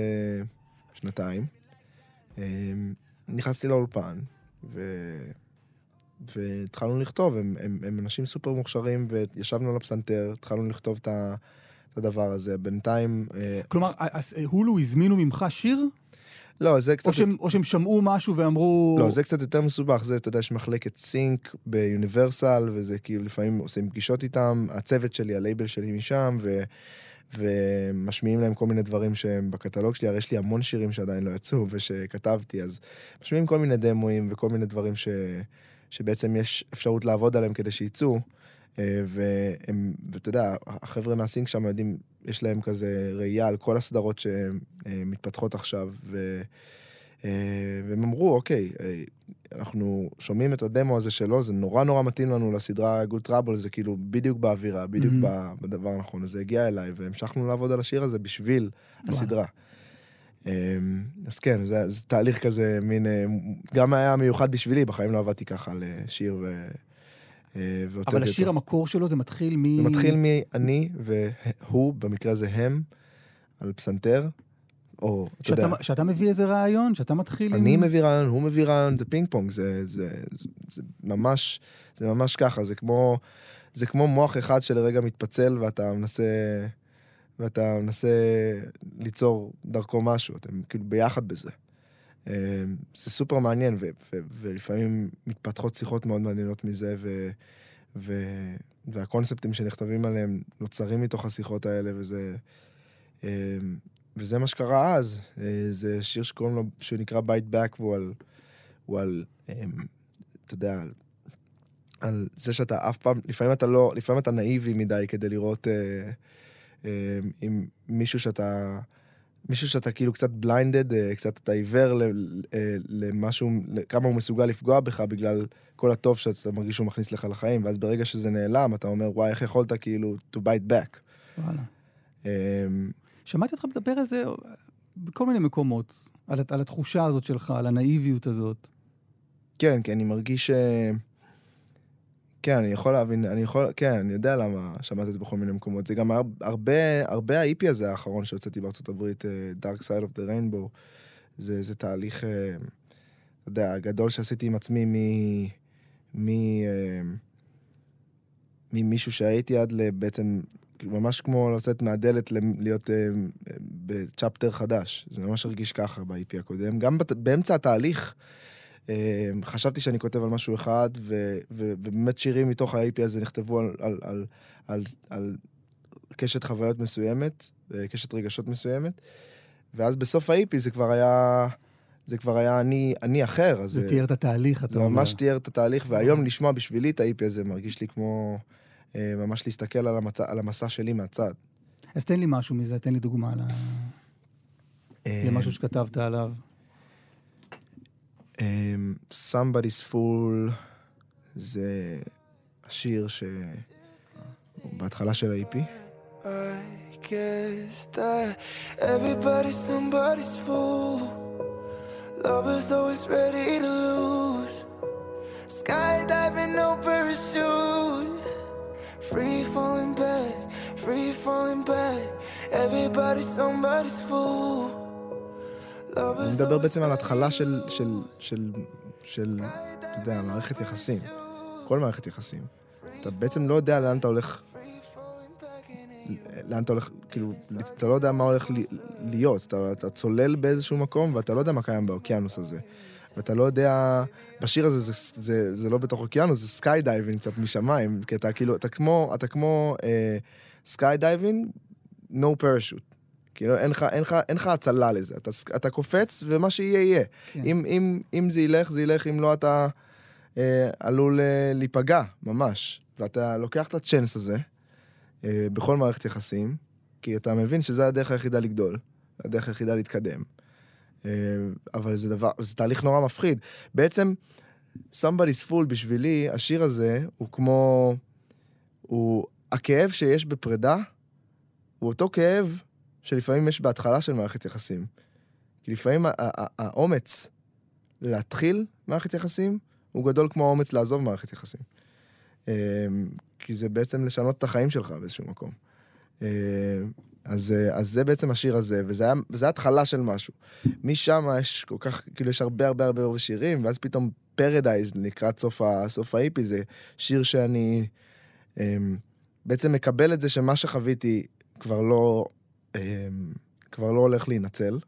שנתיים. אה, נכנסתי לאולפן, ו... והתחלנו לכתוב, הם, הם, הם אנשים סופר מוכשרים, וישבנו על הפסנתר, התחלנו לכתוב את את הדבר הזה. בינתיים... כלומר, הולו הזמינו ממך שיר? לא, זה קצת... או שהם, או שהם שמעו משהו ואמרו... לא, זה קצת יותר מסובך, זה, אתה יודע, יש מחלקת סינק ביוניברסל, וזה כאילו לפעמים עושים פגישות איתם, הצוות שלי, הלייבל שלי משם, ו... ומשמיעים להם כל מיני דברים שהם בקטלוג שלי, הרי יש לי המון שירים שעדיין לא יצאו ושכתבתי, אז משמיעים כל מיני דמואים וכל מיני דברים ש... שבעצם יש אפשרות לעבוד עליהם כדי שיצאו. אה, והם, ואתה יודע, החבר'ה מהסינק שם יודעים, יש להם כזה ראייה על כל הסדרות שמתפתחות עכשיו, ו... אה, והם אמרו, אוקיי, אה, אנחנו שומעים את הדמו הזה שלו, זה נורא נורא מתאים לנו לסדרה Good Trouble, זה כאילו בדיוק באווירה, בדיוק Mhm. ב- בדבר הנכון. אז זה הגיע אליי, והמשכנו לעבוד על השיר הזה בשביל הסדרה. אה, אז כן, זה, זה תהליך כזה, מין... אה, גם היה מיוחד בשבילי, בחיים לא עבדתי ככה על אה, שיר ו... אה, אבל. השיר המקור שלו זה מתחיל מ... זה מתחיל מאני והוא, במקרה הזה הם, על פסנתר, או, אתה יודע, שאתה, מביא איזה רעיון? שאתה מתחיל עם... אני מביא רעיון, הוא מביא רעיון, זה פינג פונג, זה, זה, זה, זה ממש, זה ממש ככה, זה כמו, זה כמו מוח אחד שלרגע מתפצל ואתה מנסה, ואתה מנסה ליצור דרכו משהו, אתם כאילו ביחד בזה. אה, זה סופר מעניין, ו- ו- ולפעמים מתפתחות שיחות מאוד מעניינות מזה, ו- ו- והקונספטים שנכתבים עליהם נוצרים מתוך השיחות האלה, וזה... אה, וזה מה שקרה אז. אה, זה שיר שקוראים לו, שנקרא Bite Back, והוא על... הוא על... אמ, אתה יודע, על זה שאתה אף פעם, לפעמים אתה לא, לפעמים אתה נאיבי מדי כדי לראות אה, אה, עם מישהו שאתה, מישהו שאתה כאילו קצת בליינדד, אה, קצת אתה עיוור אה, למשהו, כמה הוא מסוגל לפגוע בך בגלל כל הטוב שאתה מרגיש שהוא מכניס לך לחיים, ואז ברגע שזה נעלם, אתה אומר, וואי, איך יכולת כאילו to bite back. וואלה. אמ, שמעתי אותך מדבר על זה בכל מיני מקומות, על, על התחושה הזאת שלך, על הנאיביות הזאת. כן, כי אני מרגיש ש... כן, אני יכול להבין, אני יכול, כן, אני יודע למה שמעתי את זה בכל מיני מקומות. זה גם הר- הרבה, הרבה האיפי הזה האחרון שהוצאתי בארצות הברית, אה, Dark Side of the Rainbow, זה, זה תהליך, אה, אתה יודע, הגדול שעשיתי עם עצמי מ... מ... אה, ממישהו שהייתי עד לבעצם, ממש כמו לצאת מהדלת להיות בצ'פטר חדש. זה ממש הרגיש ככה ב-IP הקודם. גם באמצע התהליך, חשבתי שאני כותב על משהו אחד, ו- ו- ובאמת שירים מתוך ה-IP הזה נכתבו על, על, על, על, על קשת חוויות מסוימת, אה, קשת רגשות מסוימת, ואז בסוף ה-IP זה כבר היה... זה כבר היה אני, אני אחר, אז זה תיאר את התהליך, אתה זה אומר. ממש תיאר את התהליך, והיום לשמוע בשבילי את ה-IP הזה מרגיש לי כמו אה, ממש להסתכל על, המצ... על המסע שלי מהצד. אז תן לי משהו מזה, תן לי דוגמה ל- אה, למשהו שכתבת עליו. אה, Somebody's Fool זה השיר ש... בהתחלה של. Lovers always ready to lose. Skydiving, no parachute. Free falling back, free falling back. Everybody's somebody's fool. אני מדבר בעצם על התחלה של, של, של, של, אתה יודע, מערכת יחסים. כל מערכת יחסים. אתה בעצם לא יודע לאן אתה הולך, לאן אתה הולך, כאילו, אתה לא יודע מה הולך להיות. אתה, אתה צולל באיזשהו מקום ואתה לא יודע מה קיים באוקיינוס הזה. ואתה לא יודע, בשיר הזה זה, זה, זה לא בתוך אוקיינוס, זה skydiving קצת משמיים, כי אתה כאילו, אתה כמו, אתה כמו skydiving, no parachute. כאילו, אין לך, אין לך, אין לך הצלה לזה. אתה, אתה קופץ, ומה שיהיה, יהיה. כן. אם, אם, אם זה ילך, זה ילך, אם לא, אתה אה, עלול אה, להיפגע, ממש. ואתה לוקח את הצ'אנס הזה, אה, בכל מערכת יחסים, כי אתה מבין שזו הדרך היחידה לגדול, הדרך היחידה להתקדם. אה, אבל זה דבר, זה תהליך נורא מפחיד. בעצם, Somebody's Fool בשבילי, השיר הזה הוא כמו... הוא... הכאב שיש בפרידה, הוא אותו כאב שלפעמים יש בהתחלה של מערכת יחסים. כי לפעמים האומץ להתחיל מערכת יחסים הוא גדול כמו האומץ לעזוב מערכת יחסים. אמ, כי זה בעצם לשנות את החיים שלך באיזשהו מקום. אמ, אז, אז זה בעצם השיר הזה, וזה היה, וזה התחלה של משהו. משם יש כל כך, כאילו יש הרבה הרבה הרבה הרבה שירים, ואז פתאום פרדייז לקראת סוף, סוף האיפי, זה שיר שאני אמ, בעצם מקבל את זה שמה שחוויתי כבר לא, כבר לא הולך להינצל.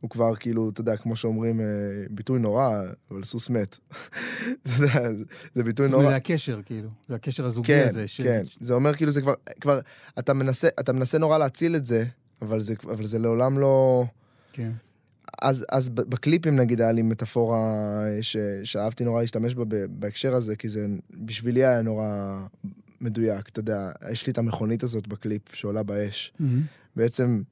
הוא כבר כאילו, אתה יודע, כמו שאומרים, אה, ביטוי נורא, אבל סוס מת. אתה יודע, זה- ביטוי נורא. זה הקשר, כאילו. זה הקשר הזוגי כן, הזה. ש- כן. זה אומר כאילו זה כבר, כבר, אתה מנסה, אתה מנסה נורא להציל את זה, אבל זה, אבל זה לעולם לא... כן. אז, אז בקליפים נגיד היה לי מטאפורה אה, ש, שאהבתי נורא להשתמש בה בהקשר הזה, כי זה בשבילי היה נורא מדויק. אתה יודע, יש לי את המכונית הזאת בקליפ שעולה באש. מהמם. בעצם,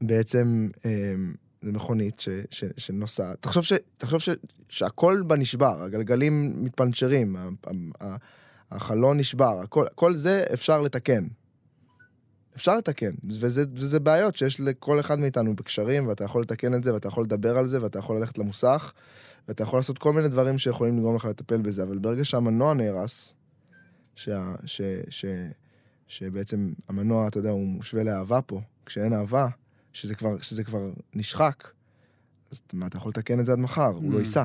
בעצם אמ, זה מכונית ש, ש, שנוסעת. תחשוב, ש, תחשוב ש, שהכל בה נשבר, הגלגלים מתפנצ'רים, ה- ה- ה- החלון נשבר, הכל, כל זה אפשר לתקן. אפשר לתקן, וזה, וזה בעיות שיש לכל אחד מאיתנו בקשרים, ואתה יכול לתקן את זה, ואתה יכול לדבר על זה, ואתה יכול ללכת למוסך, ואתה יכול לעשות כל מיני דברים שיכולים לגרום לך לטפל בזה, אבל ברגע שהמנוע נהרס, שה, ש, ש, שבעצם המנוע, אתה יודע, הוא מושווה לאהבה פה, כשאין אהבה, שזה כבר, שזה כבר נשחק, אז מה, אתה יכול לתקן את זה עד מחר, הוא לא Mm. ייסע.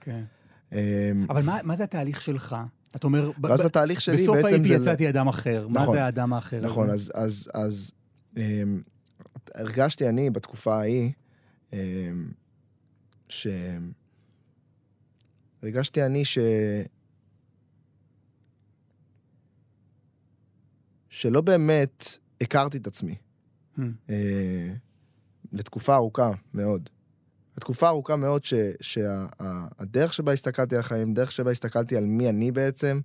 כן. אמ, אבל מה, מה זה התהליך שלך? אתה אומר, ואז התהליך שלי בסוף בעצם זה... יצאתי אדם אחר. מה נכון. זה האדם האחר נכון, הזה? אז, אז, אז אמ, הרגשתי אני בתקופה ההיא, אמ, ש... הרגשתי אני ש... שלא באמת הכרתי את עצמי. Hmm. אה, לתקופה ארוכה מאוד. לתקופה ארוכה מאוד ש- שהדרך שבה הסתכלתי על החיים, דרך שבה הסתכלתי על מי אני בעצם,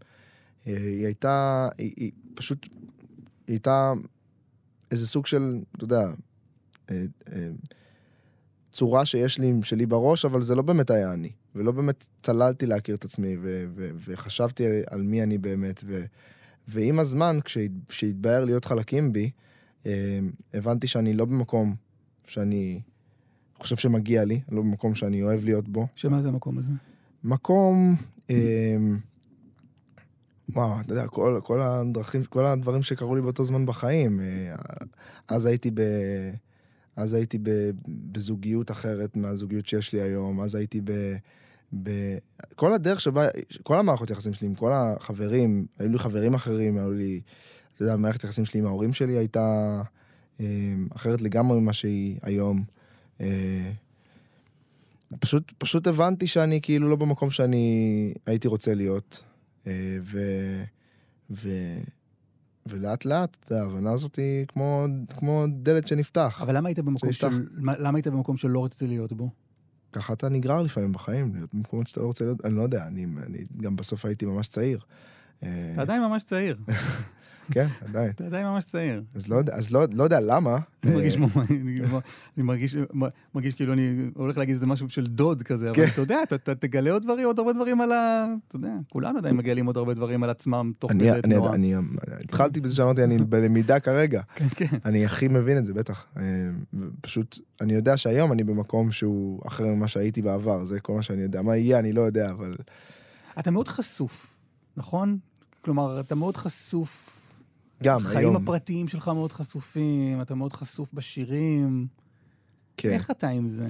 אה, היא הייתה, היא, היא פשוט, היא הייתה איזה סוג של, אתה יודע, אה, צורה שיש לי, שלי בראש, אבל זה לא באמת היה אני. ולא באמת צללתי להכיר את עצמי, ו- ו- וחשבתי על מי אני באמת. ו- ועם הזמן, כשהת- כשהתבהר להיות חלקים בי, אה, הבנתי שאני לא במקום שאני חושב שמגיע לי, לא במקום שאני אוהב להיות בו. שמה זה המקום הזה? מקום, אה, וואו, אתה יודע, כל, כל הדרכים, כל הדברים שקרו לי באותו זמן בחיים. אה, אז הייתי ב... אז הייתי ב, בזוגיות אחרת מהזוגיות שיש לי היום, אז הייתי ב... ב... כל הדרך שבה, כל המערכות יחסים שלי עם כל החברים, היו לי חברים אחרים, היו לי, אתה יודע, מערכת היחסים שלי עם ההורים שלי הייתה אה, אחרת לגמרי ממה שהיא היום. אה, פשוט, פשוט הבנתי שאני כאילו לא במקום שאני הייתי רוצה להיות. אה, ו... ו... ולאט לאט, ההבנה הזאת היא כמו, כמו דלת שנפתח. אבל למה היית במקום שנפתח. של... מה- למה היית במקום שלא רציתי להיות בו? ככה אתה נגרר לפעמים בחיים, להיות במקומות שאתה לא רוצה להיות, אני לא יודע, אני, אני גם בסוף הייתי ממש צעיר. אתה עדיין ממש צעיר. כן, עדיין. אתה עדיין ממש צעיר. אז לא, יודע- אז לא, לא יודע למה. אני אה, מרגיש אני מרגיש מרגיש כאילו אני הולך להגיד איזה משהו של דוד כזה, אבל כן. אתה יודע, אתה- תגלה עוד דברים, עוד הרבה דברים על ה... אתה יודע, כולנו עדיין מגלים עוד הרבה דברים על עצמם תוך כדי תנועה. אני, אני התחלתי בזה שאמרתי, אני בלמידה כרגע. כן, כן. אני הכי מבין את זה, בטח. אה, פשוט, אני יודע שהיום אני במקום שהוא אחר ממה שהייתי בעבר, זה כל מה שאני יודע. מה יהיה, אני לא יודע, אבל... אתה מאוד חשוף, נכון? כלומר, אתה מאוד חשוף. גם החיים היום... הפרטיים שלך מאוד חשופים, אתה מאוד חשוף בשירים. כן. איך אתה עם זה?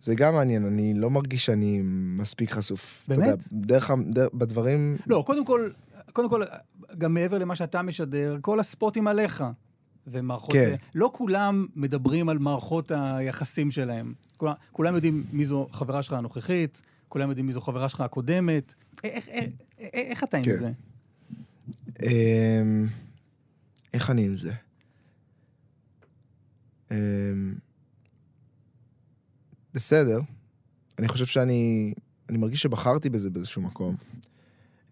זה גם מעניין, אני לא מרגיש שאני מספיק חשוף. אתה באמת? יודע, דרך, דרך, בדברים... לא, קודם כל, קודם כל, גם מעבר למה שאתה משדר, כל הספוטים עליך. ומערכות... כן. לא כולם מדברים על מערכות היחסים שלהם. כולם, כולם יודעים מי זו חברה שלך הנוכחית, כולם יודעים מי זו חברה שלך הקודמת. איך, איך, איך, איך אתה עם כן. זה? אמ, איך אני עם זה? אמ, בסדר. אני חושב שאני... אני מרגיש שבחרתי בזה באיזשהו מקום.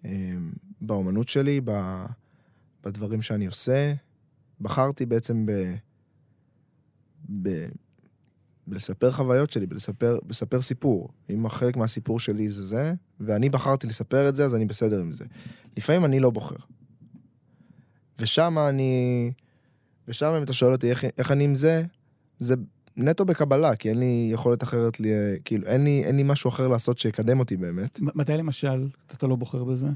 אמ, באומנות שלי, ב, בדברים שאני עושה. בחרתי בעצם ב... ב בלספר חוויות שלי, בלספר, בלספר סיפור. אם חלק מהסיפור שלי זה זה, ואני בחרתי לספר את זה, אז אני בסדר עם זה. לפעמים אני לא בוחר. ושם אני... ושם אם אתה שואל אותי איך, איך אני עם זה, זה נטו בקבלה, כי אין לי יכולת אחרת, לי, כאילו, אין לי, אין לי משהו אחר לעשות שיקדם אותי באמת. מ- מתי למשל אתה לא בוחר בזה?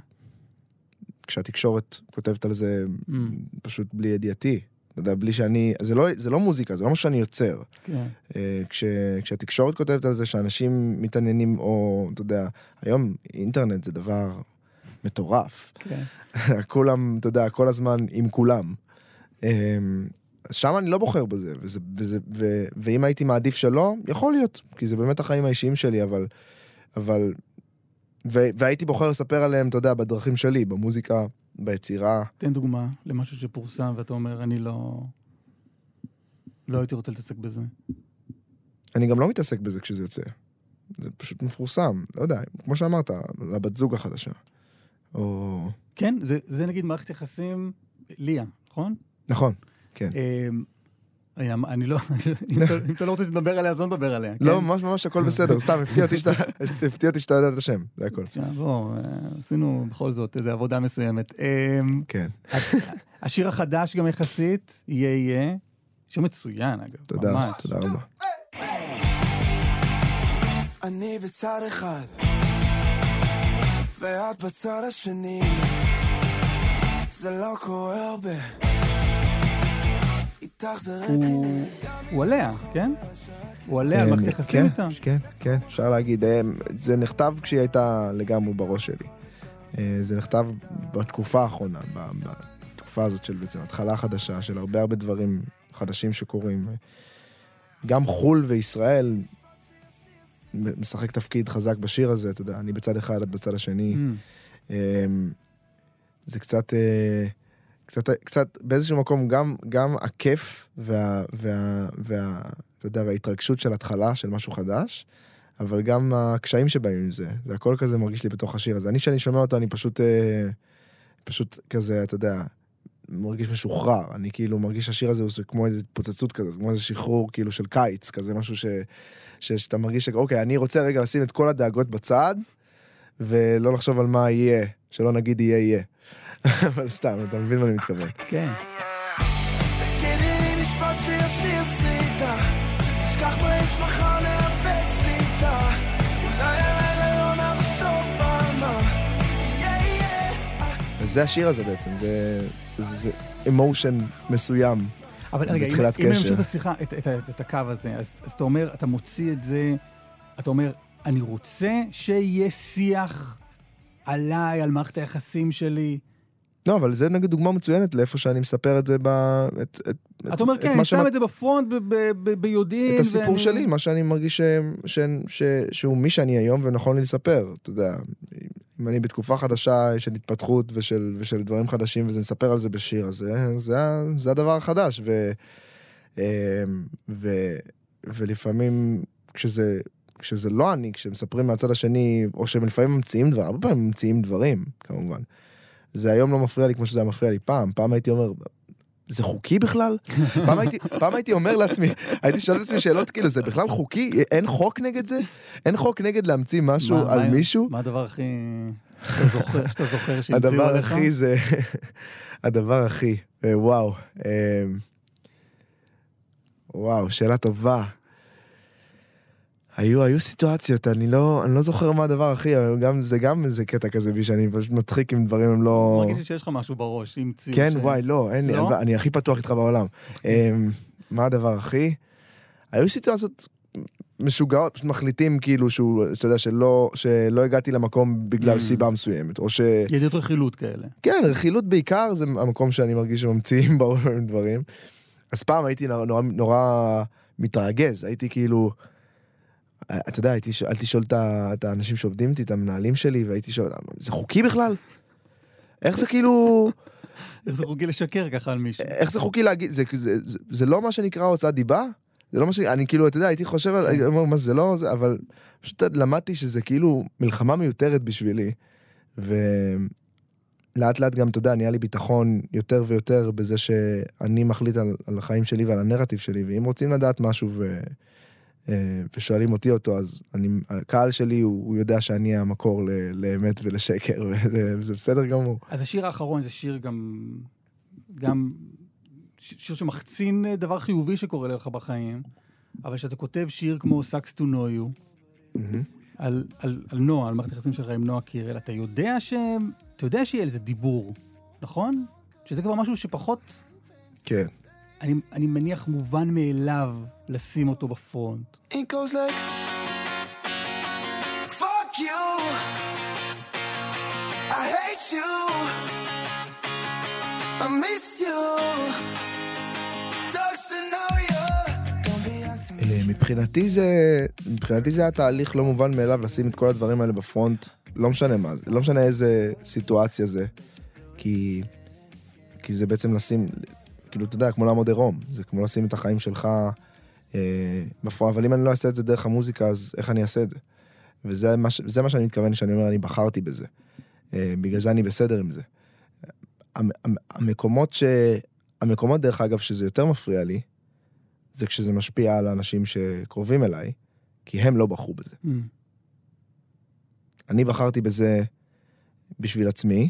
כשהתקשורת כותבת על זה Mm, פשוט בלי ידיעתי. אתה יודע, בלי שאני... זה לא, זה לא מוזיקה, זה לא מה שאני יוצר. כן. אה, כש, כשהתקשורת כותבת על זה שאנשים מתעניינים, או, אתה יודע, היום אינטרנט זה דבר מטורף. כן. כולם, אתה יודע, כל הזמן עם כולם. אמ, שם אני לא בוחר בזה, וזה, וזה, ו, ואם הייתי מעדיף שלא, יכול להיות, כי זה באמת החיים האישיים שלי, אבל... אבל ו, והייתי בוחר לספר עליהם, אתה יודע, בדרכים שלי, במוזיקה, ביצירה. תן דוגמה למשהו שפורסם ואתה אומר, אני לא... לא הייתי רוצה להתעסק בזה. אני גם לא מתעסק בזה כשזה יוצא. זה פשוט מפורסם, לא יודע, כמו שאמרת, לבת זוג החדשה. או... כן, זה, זה נגיד מערכת יחסים, ליה, נכון? נכון, כן. אמ, אני- אני לא, אם אתה- לא רוצה לדבר עליה, אז לא נדבר עליה. לא, כן? ממש ממש הכל בסדר, סתם, הפתיע אותי שאתה- הפתיע אותי שאתה יודע את השם, זה הכל. בוא, אה, עשינו בכל זאת איזו עבודה מסוימת. אמ, כן, השיר החדש גם יחסית, יהיה יהיה. שיר מצוין, אגב. תודה, ממש. תודה רבה. אני בצד אחד, ואת בצד השני. זה לא קורה הרבה. איתך זה רציני. הוא עליה, כן? הוא עליה, על אמ, מערכת יחסים כן, איתה. כן, כן, אפשר להגיד. אמ, זה נכתב כשהיא הייתה לגמרי בראש שלי. אה, זה נכתב בתקופה האחרונה, בתקופה הזאת של בעצם התחלה חדשה, של הרבה הרבה דברים חדשים שקורים. גם חו"ל וישראל משחק תפקיד חזק בשיר הזה, אתה יודע, אני בצד אחד, את בצד השני. אמ, אמ, זה קצת, אה, קצת, קצת באיזשהו מקום גם, גם הכיף וה, וה, וה, אתה יודע, וההתרגשות של התחלה של משהו חדש, אבל גם הקשיים שבאים עם זה. זה הכל כזה מרגיש לי בתוך השיר הזה. אני, כשאני שומע אותו, אני פשוט, אה, פשוט כזה, אתה יודע, מרגיש משוחרר. אני כאילו מרגיש שהשיר הזה הוא כמו איזה התפוצצות כזאת, כמו איזה שחרור כאילו של קיץ, כזה משהו ש, ש, שאתה מרגיש שאוקיי, אני רוצה רגע לשים את כל הדאגות בצד, ולא לחשוב על מה יהיה, שלא נגיד יהיה יהיה. אבל סתם, אתה מבין מה אני מתכוון. כן. זה השיר הזה בעצם, זה, זה, זה, זה אמושן מסוים. אבל רגע, אם- קשר. נמשיך את השיחה, את- את ה- את הקו הזה, אז אז אתה אומר, אתה מוציא את זה, אתה אומר, אני רוצה שיהיה שיח עליי, על מערכת היחסים שלי. לא, אבל זה נגיד דוגמה מצוינת לאיפה שאני מספר את זה ב... את, את, אתה אומר, את כן, אני שם שמ- את זה בפרונט ביודעין. את הסיפור ואני- שלי, מה שאני מרגיש ש, ש, ש, שהוא מי שאני היום ונכון לי לספר. אתה יודע, אם אני בתקופה חדשה של התפתחות ושל, ושל דברים חדשים וזה נספר על זה בשיר, אז זה, זה, זה הדבר החדש. ו, אמ, ו, ולפעמים כשזה, כשזה לא אני, כשמספרים מהצד השני, או שהם לפעמים ממציאים דברים, הרבה פעמים ממציאים דברים, כמובן. זה היום לא מפריע לי כמו שזה היה מפריע לי פעם. פעם הייתי אומר, זה חוקי בכלל? פעם הייתי, פעם הייתי אומר לעצמי, הייתי שואל את עצמי שאלות כאילו, זה בכלל חוקי? אין חוק נגד זה? אין חוק נגד להמציא משהו מה- על מה- מישהו? מה הדבר הכי... שאתה זוכר, שאתה זוכר שהמציאו הדבר עליך? הכי זה... הדבר הכי, אה, וואו. אה, וואו, שאלה טובה. היו, היו סיטואציות, אני לא, אני לא זוכר מה הדבר הכי, גם, זה גם איזה קטע כזה בי שאני פשוט מדחיק עם דברים הם לא... מרגיש לי שיש לך משהו בראש, המציאו. כן, ש- וואי, לא, אין לי, לא? אבל אני הכי פתוח איתך בעולם. אמ, מה הדבר הכי? היו סיטואציות משוגעות, פשוט מחליטים כאילו שהוא, שאתה יודע, שלא, שלא הגעתי למקום בגלל Mm. סיבה מסוימת, או ש... ידיעות רכילות כאלה. כן, רכילות בעיקר זה המקום שאני מרגיש שממציאים בו דברים. אז פעם הייתי נורא, נורא מתרגז, הייתי כאילו... אתה יודע, הייתי, שאלתי לשאול את ה- את האנשים שעובדים איתי, את המנהלים שלי, והייתי שואל, זה חוקי בכלל? איך זה כאילו... איך זה חוקי לשקר ככה על מישהו? איך זה חוקי להגיד, זה, זה, זה, זה לא מה שנקרא הוצאת דיבה? זה לא מה ש... אני כאילו, אתה יודע, הייתי חושב על... אני אומר, מה זה לא... זה, אבל פשוט למדתי שזה כאילו מלחמה מיותרת בשבילי. ולאט לאט גם, אתה יודע, נהיה לי ביטחון יותר ויותר בזה שאני מחליט על, על החיים שלי ועל הנרטיב שלי, ואם רוצים לדעת משהו ו... אה, ושואלים אותי אותו, אז אני, הקהל שלי, הוא, הוא יודע שאני המקור ל, לאמת ולשקר, וזה, בסדר גמור. אז השיר האחרון זה שיר גם... גם... שיר שמחצין אה, דבר חיובי שקורה לך בחיים, אבל כשאתה כותב שיר כמו Sucks to know you, על, על, על נועה, על מערכת היחסים שלך עם נועה קירל, אתה יודע ש... אתה יודע שיהיה על זה דיבור, נכון? שזה כבר משהו שפחות, כן. אני, אני מניח, מובן מאליו לשים אותו בפרונט. It goes like Fuck you. I hate you. I miss you. אה, מבחינתי זה, מבחינתי זה היה תהליך לא מובן מאליו לשים את כל הדברים האלה בפרונט, לא משנה מה, זה, לא משנה איזה סיטואציה זה, כי, כי זה בעצם לשים, כאילו, אתה יודע, כמו לעמוד עירום, זה כמו לשים את החיים שלך אה, בפרונט, אבל אם אני לא אעשה את זה דרך המוזיקה, אז איך אני אעשה את זה? וזה מה, זה מה שאני מתכוון כשאני אומר, אני בחרתי בזה. אה, בגלל זה אני בסדר עם זה. המ- המקומות ש... המקומות, דרך אגב, שזה יותר מפריע לי, זה כשזה משפיע על האנשים שקרובים אליי, כי הם לא בחרו בזה. Mm. אני בחרתי בזה בשביל עצמי,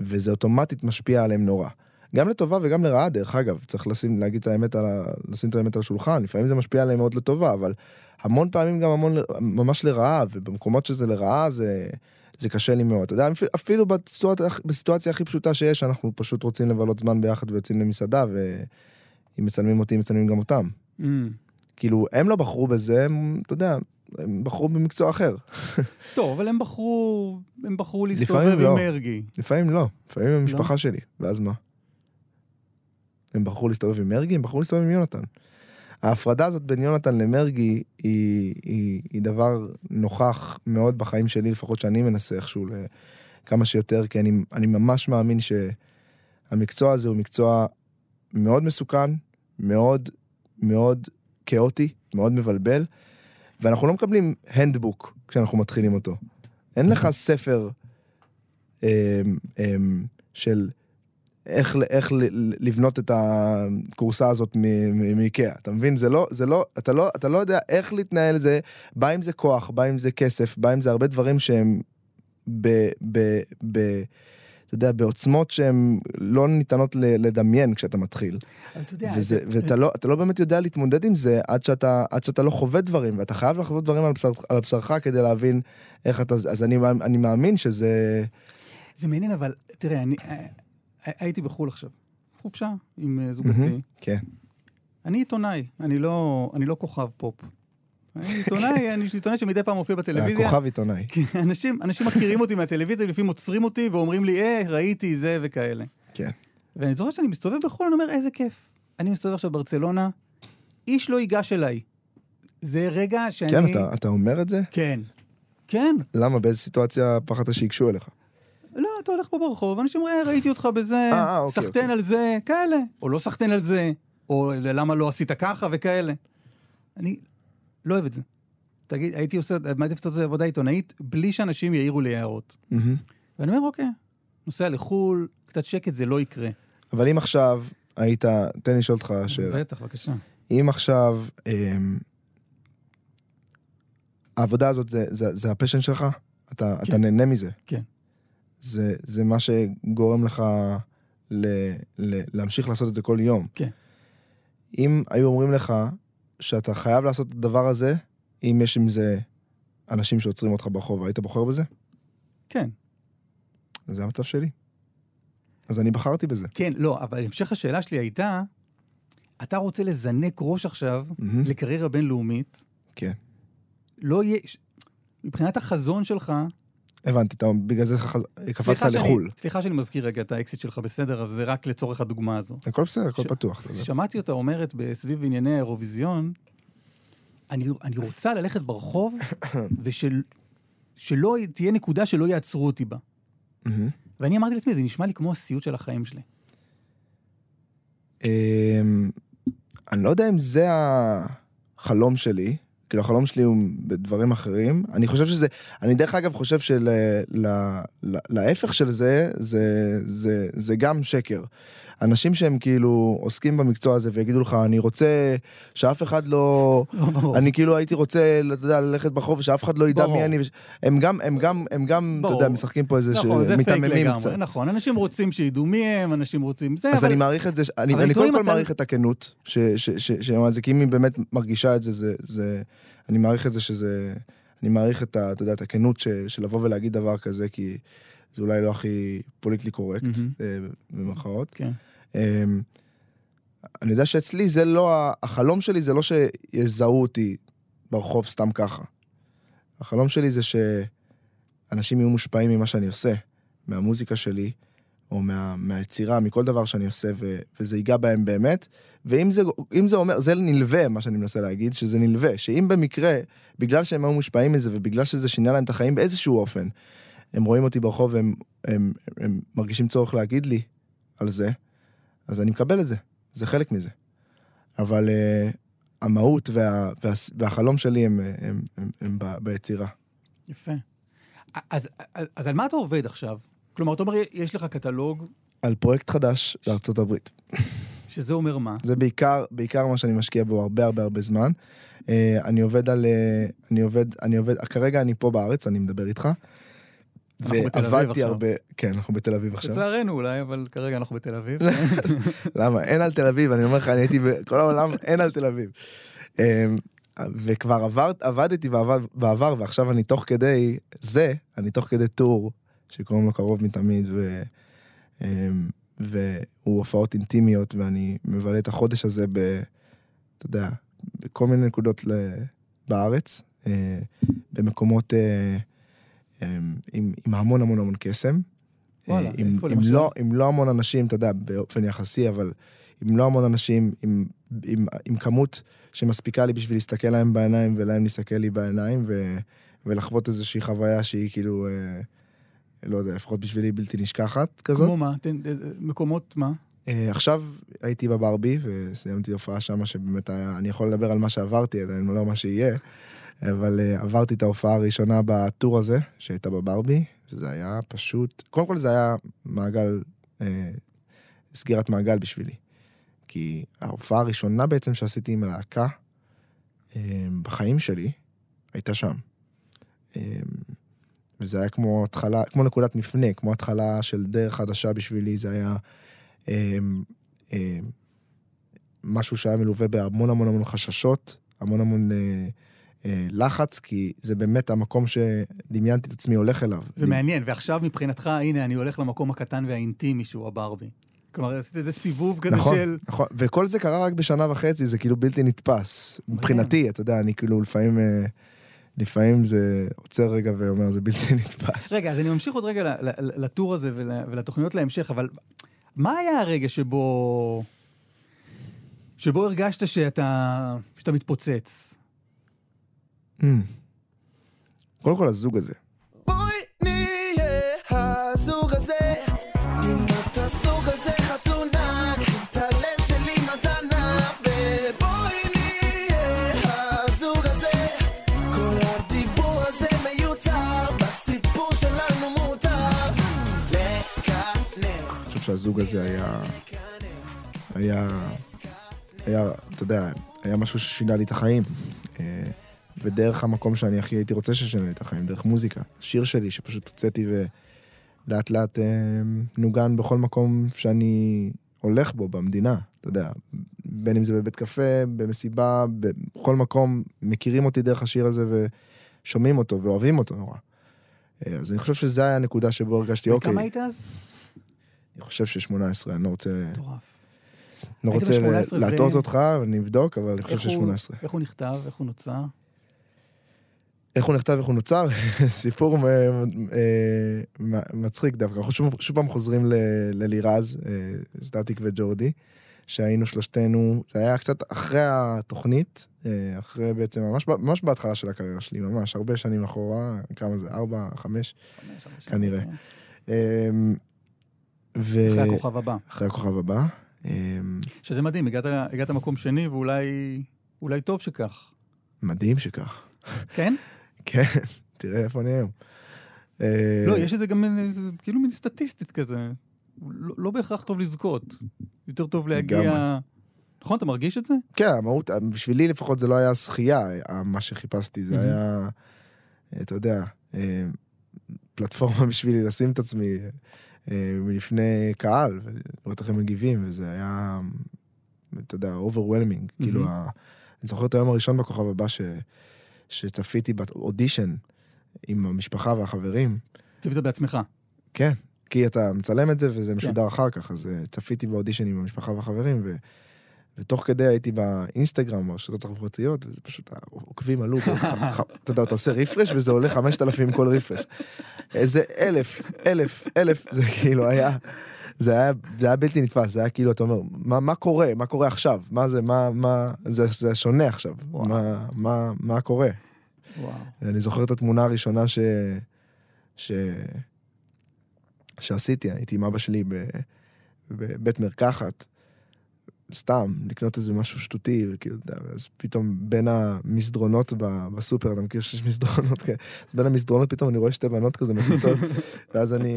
וזה אוטומטית משפיע עליהם נורא. גם לטובה וגם לרעה, דרך אגב, צריך לשים, להגיד את האמת על ה... לשים את האמת על השולחן, לפעמים זה משפיע עליהם מאוד לטובה, אבל המון פעמים גם המון, ל- ממש לרעה, ובמקומות שזה לרעה זה, זה קשה לי מאוד. אתה יודע, אפילו- בסיטואציה, בסיטואציה הכי פשוטה שיש, אנחנו פשוט רוצים לבלות זמן ביחד ויוצאים למסעדה, ואם מצלמים אותי, מצלמים גם אותם. Mm. כאילו, הם לא בחרו בזה, הם, אתה יודע, הם בחרו במקצוע אחר. טוב, אבל הם בחרו, הם בחרו להסתובב עם לא. מרגי. לפעמים לא, לפעמים הם המשפחה שלי, ואז מה? הם בחרו להסתובב עם מרגי, הם בחרו להסתובב עם יונתן. ההפרדה הזאת בין יונתן למרגי היא, היא, היא דבר נוכח מאוד בחיים שלי, לפחות שאני מנסה איכשהו כמה שיותר, כי אני, אני ממש מאמין שהמקצוע הזה הוא מקצוע מאוד מסוכן, מאוד מאוד כאוטי, מאוד מבלבל, ואנחנו לא מקבלים הנדבוק כשאנחנו מתחילים אותו. אין לך ספר אמ, אמ, של איך, איך לבנות את הכורסה הזאת מאיקאה. אתה מבין? זה לא, זה לא, אתה לא, אתה לא יודע איך להתנהל זה, בא עם זה כוח, בא עם זה כסף, בא עם זה הרבה דברים שהם ב... ב, ב אתה יודע, בעוצמות שהן לא ניתנות לדמיין כשאתה מתחיל. יודע, וזה, זה- ואתה לא, לא באמת יודע להתמודד עם זה עד שאתה, עד שאתה לא חווה דברים, ואתה חייב לחוות דברים על, בשר, על בשרך כדי להבין איך אתה... אז אני, אני מאמין שזה... זה מעניין, אבל תראה, אני הייתי בחו"ל עכשיו, חופשה עם אה, זוגתי. כן. אני עיתונאי, אני לא, אני לא כוכב פופ. אני עיתונאי, אני עיתונאי שמדי פעם מופיע בטלוויזיה. הכוכב עיתונאי. כי אנשים, אנשים מכירים אותי מהטלוויזיה, לפעמים עוצרים אותי ואומרים לי, אה, ראיתי זה וכאלה. כן. ואני זוכר שאני מסתובב בחו"ל, אני אומר, איזה כיף. אני מסתובב עכשיו בברצלונה, איש לא ייגש אליי. זה רגע שאני... כן, אתה, אתה אומר את זה? כן. כן. למה? באיזה סיטואציה פחדת שייגשו אליך? לא, אתה הולך פה ברחוב, אנשים אומרים, אה, ראיתי אותך בזה, אה, אה, אוקיי, סחטן אוקיי. על זה, כאלה. או לא סחטן על זה, או למה לא עשית ככה וכאלה. אני לא אוהב את זה. תגיד, הייתי עושה, מעדיף לעשות עבודה עיתונאית בלי שאנשים יעירו לי הערות. ואני אומר, אוקיי, נוסע לחו"ל, קצת שקט, זה לא יקרה. אבל אם עכשיו היית... תן לי לשאול אותך שאלה. בטח, בבקשה. אם עכשיו... אמ, העבודה הזאת זה, הפשן שלך? אתה, כן. אתה נהנה מזה? כן. זה, זה מה שגורם לך ל, ל, להמשיך לעשות את זה כל יום. כן. אם היו אומרים לך שאתה חייב לעשות את הדבר הזה, אם יש עם זה אנשים שעוצרים אותך ברחוב, היית בוחר בזה? כן. זה המצב שלי. אז אני בחרתי בזה. כן, לא, אבל המשך השאלה שלי הייתה, אתה רוצה לזנק ראש עכשיו מהמם. לקריירה בינלאומית, כן. לא יהיה... מבחינת החזון שלך, הבנתי, אתה, בגלל זה קפצת לחו"ל. סליחה שאני מזכיר רגע את האקסיט שלך, בסדר, אבל זה רק לצורך הדוגמה הזו. הכל בסדר, הכל ש- פתוח. שמעתי אותה אומרת בסביב ענייני האירוויזיון, אני, אני רוצה ללכת ברחוב ושל, שלא תהיה נקודה שלא יעצרו אותי בה. ואני אמרתי לעצמי, זה נשמע לי כמו הסיוט של החיים שלי. אמ, אני לא יודע אם זה החלום שלי, כאילו החלום שלי הוא בדברים אחרים. אני חושב שזה, אני דרך אגב חושב שלהפך של זה, זה, זה, זה גם שקר. אנשים שהם כאילו עוסקים במקצוע הזה ויגידו לך, אני רוצה שאף אחד לא... לא. אני כאילו הייתי רוצה, אתה יודע, ללכת ברחוב ושאף אחד לא ידע. מי אני. הם גם, הם גם, הם גם, אתה יודע. משחקים פה איזה נכון, לגמרי, קצת. נכון. אנשים רוצים שידעו מי הם, אנשים רוצים זה, אז. אני מעריך את זה, אני, קודם כל מעריך את הכנות, כי אם היא באמת מרגישה את זה, זה, אני מעריך את זה שזה, אני מעריך את, ה, אתה יודע, את הכנות של, לבוא ולהגיד דבר כזה, כי זה אולי לא הכי פוליטלי קורקט. אה, במרכאות. כן. אני יודע שאצלי זה לא, החלום שלי זה לא שיזהו אותי ברחוב סתם ככה. החלום שלי זה שאנשים יהיו מושפעים ממה שאני עושה, מהמוזיקה שלי, או מה, מהיצירה, מכל דבר שאני עושה, ו, וזה ייגע בהם באמת. ואם זה, זה אומר, זה נלווה, מה שאני מנסה להגיד, שזה נלווה, שאם במקרה, בגלל שהם היו מושפעים מזה, ובגלל שזה שינה להם את החיים באיזשהו אופן, הם רואים אותי ברחוב והם הם, הם, הם מרגישים צורך להגיד לי על זה, אז אני מקבל את זה, זה חלק מזה. אבל uh, המהות וה, וה, והחלום שלי הם, הם, הם, הם, הם ב- ביצירה. יפה. אז, אז, אז על מה אתה עובד עכשיו? כלומר, אתה אומר, יש לך קטלוג, על פרויקט חדש בארצות הברית. שזה אומר מה? זה בעיקר, בעיקר מה שאני משקיע בו הרבה הרבה הרבה זמן. Uh, אני עובד על... Uh, אני עובד, אני עובד, כרגע אני פה בארץ, אני מדבר איתך. ועבדתי. הרבה... כן, אנחנו בתל אביב עכשיו. לצערנו אולי, אבל כרגע אנחנו בתל אביב. למה? אין על תל אביב, אני אומר לך, אני הייתי בכל העולם, אין על תל אביב. אמ, וכבר עבר, עבדתי בעבר, בעבר, ועכשיו אני תוך כדי זה, אני תוך כדי טור, שקוראים לו קרוב מתמיד, ו, אמ, והוא הופעות אינטימיות, ואני מבלה את החודש הזה ב... אתה יודע, בכל מיני נקודות ל, בארץ, אה, במקומות אה, עם, עם המון המון המון קסם. וואלה, אה, עם, איפה עם, למשל? לא, עם לא המון אנשים, אתה יודע, באופן יחסי, אבל עם לא המון אנשים, עם, עם, עם כמות שמספיקה לי בשביל להסתכל להם בעיניים ולהם להסתכל לי בעיניים, ו, ולחוות איזושהי חוויה שהיא כאילו, אה, לא יודע, לפחות בשבילי בלתי נשכחת כזאת. כמו מה? תן, אה, מקומות מה? אה, עכשיו הייתי בברבי וסיימתי הופעה שמה שבאמת היה, אני יכול לדבר על מה שעברתי עדיין, לא מה שיהיה, אבל אה, עברתי את ההופעה הראשונה בטור הזה, שהייתה בברבי, שזה היה פשוט, קודם כל זה היה מעגל, אה, סגירת מעגל בשבילי. כי ההופעה הראשונה בעצם שעשיתי עם הלהקה אה, בחיים שלי, הייתה שם. אה, וזה היה כמו התחלה, כמו נקודת מפנה, כמו התחלה של דרך חדשה בשבילי, זה היה אה, אה, משהו שהיה מלווה בהמון המון המון חששות, המון המון אה, לחץ, כי זה באמת המקום שדמיינתי את עצמי הולך אליו. זה מעניין, ועכשיו מבחינתך, הנה, אני הולך למקום הקטן והאינטימי שהוא הברבי. כלומר, עשית איזה סיבוב כזה נכון, של... נכון, וכל זה קרה רק בשנה וחצי, זה כאילו בלתי נתפס. מבחינתי, אתה יודע, אני כאילו לפעמים, אה, לפעמים זה עוצר רגע ואומר, זה בלתי נתפס. רגע, אז אני ממשיך עוד רגע לטור הזה ול- ולתוכניות להמשך, אבל מה היה הרגע שבו... שבו הרגשת שאתה, שאתה מתפוצץ? Mm. קודם כל הזוג הזה. בואי נהיה הזוג הזה אם אתה סוג הזה חתונה קחי את הלב שלי מתנה ובואי נהיה הזוג הזה כל הדיבור הזה מיותר בסיפור שלנו מותר לקנא אני חושב שהזוג הזה היה... היה... היה, אתה יודע, היה משהו ששינה לי את החיים. ודרך המקום שאני הכי הייתי רוצה ששינה לי את החיים, דרך מוזיקה. שיר שלי שפשוט הוצאתי ולאט לאט אה, נוגן בכל מקום שאני הולך בו במדינה, אתה יודע. בין אם זה בבית קפה, במסיבה, בכל מקום, מכירים אותי דרך השיר הזה ושומעים אותו ואוהבים אותו נורא. אה, אז אני חושב שזו הייתה הנקודה שבו הרגשתי, אוקיי. וכמה היית אז? אני חושב ש-18, אני לא רוצה, מטורף. לא היית רוצה ב-18 ו- להטעות אותך, אני אבדוק, אבל אני חושב איך הוא- ש-18. איך הוא נכתב, איך הוא נוצר? איך הוא נכתב, איך הוא נוצר? סיפור אה, מצחיק דווקא. אנחנו שוב, שוב פעם חוזרים ללירז, אה, סטטיק וג'ורדי, שהיינו שלושתנו, זה היה קצת אחרי התוכנית, אה, אחרי בעצם, ממש, בהתחלה של הקריירה שלי, ממש, הרבה שנים אחורה, כמה זה, ארבע, חמש, כנראה. אה, ו... אחרי הכוכב הבא. אחרי הכוכב הבא. אה, שזה מדהים, הגעת, הגעת מקום שני, ואולי אולי טוב שכך. מדהים שכך. כן? כן, תראה איפה אני היום. אה, לא, יש איזה גם כאילו מין סטטיסטית כזה. לא, לא בהכרח טוב לזכות. יותר טוב להגיע... נכון, אתה מרגיש את זה? כן, המהות, בשבילי לפחות זה לא היה זכייה, ה- מה שחיפשתי, זה. היה, אה, אתה יודע, אה, פלטפורמה בשבילי לשים את עצמי אה, מלפני קהל, ולראות איך הם מגיבים, וזה היה, אתה יודע, overwhelming. כאילו, אני זוכר את היום הראשון בכוכב הבא ש... שצפיתי באודישן עם המשפחה והחברים. צפית בעצמך. כן, כי אתה מצלם את זה וזה כן. משודר אחר כך, אז אה, צפיתי באודישן עם המשפחה והחברים, ו... ותוך כדי הייתי באינסטגרם, ברשתות החברתיות, וזה פשוט, העוקבים עלו, אתה יודע, אתה עושה רפרש וזה עולה 5,000 כל רפרש. איזה אלף, אלף, אלף, זה כאילו היה, זה היה, זה היה בלתי נתפס, זה היה כאילו, אתה אומר, מה, מה קורה? מה קורה עכשיו? מה זה, מה, מה, זה, זה שונה עכשיו. וואו. מה, מה, מה קורה? וואו. אני זוכר את התמונה הראשונה ש... ש... שעשיתי, הייתי עם אבא שלי. בבית מרקחת, סתם, לקנות איזה משהו שטותי, וכאילו, אתה יודע, ואז פתאום בין המסדרונות ב- בסופר, אתה מכיר שיש מסדרונות כאלה, אז בין המסדרונות פתאום אני רואה שתי בנות כזה מציצות, ואז אני,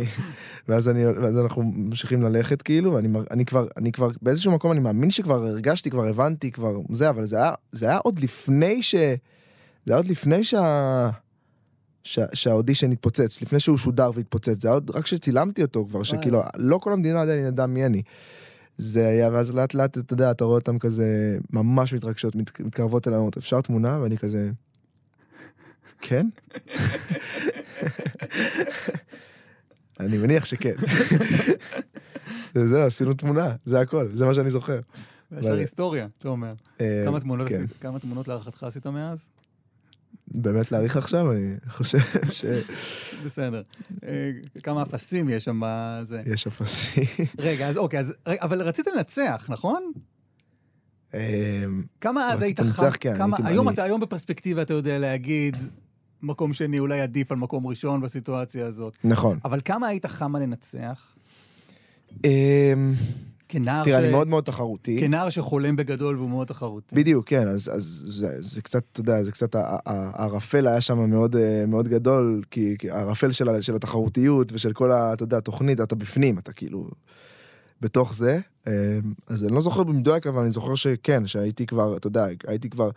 ואז אני, ואז אנחנו ממשיכים ללכת כאילו, ואני אני כבר, אני כבר, באיזשהו מקום אני מאמין שכבר הרגשתי, כבר הבנתי, כבר זה, אבל זה היה, זה היה עוד לפני ש... זה היה עוד לפני שה... שה... שהאודישן התפוצץ, לפני שהוא שודר והתפוצץ, זה היה עוד רק כשצילמתי אותו כבר, שכאילו, לא כל המדינה עדיין ידעה מי אני. זה היה, ואז לאט לאט, אתה יודע, אתה רואה אותם כזה ממש מתרגשות, מת, מתקרבות אליי, אומרות, אפשר תמונה? ואני כזה, כן? אני מניח שכן. וזהו, עשינו תמונה, זה הכל, זה מה שאני זוכר. וישר אבל- היסטוריה, אתה אומר. אה, כן. כמה תמונות להערכתך עשית מאז? באמת להעריך עכשיו? אני חושב שיש בסדר. אה, כמה אפסים יש שם בזה. אפסים. רגע, אז אוקיי, אז... אבל רצית לנצח, נכון? אמ, כמה אז היית חם? כן, כמה- היום אני- אתה, היום בפרספקטיבה אתה יודע להגיד, מקום שני אולי עדיף על מקום ראשון בסיטואציה הזאת. נכון. אבל כמה היית חמה לנצח? כנער תראה, ש- אני מאוד מאוד תחרותי. כנער שחולם בגדול והוא מאוד תחרותי. בדיוק, כן, אז, אז זה, זה קצת, אתה יודע, זה קצת, הערפל היה שם מאוד, אה, מאוד גדול, כי, הערפל של, של התחרותיות ושל כל ה... אתה יודע, התוכנית, אתה בפנים, אתה כאילו בתוך זה. אה, אז אני לא זוכר במדויק, אבל אני זוכר שכן, שהייתי כבר, אתה יודע, הייתי כבר...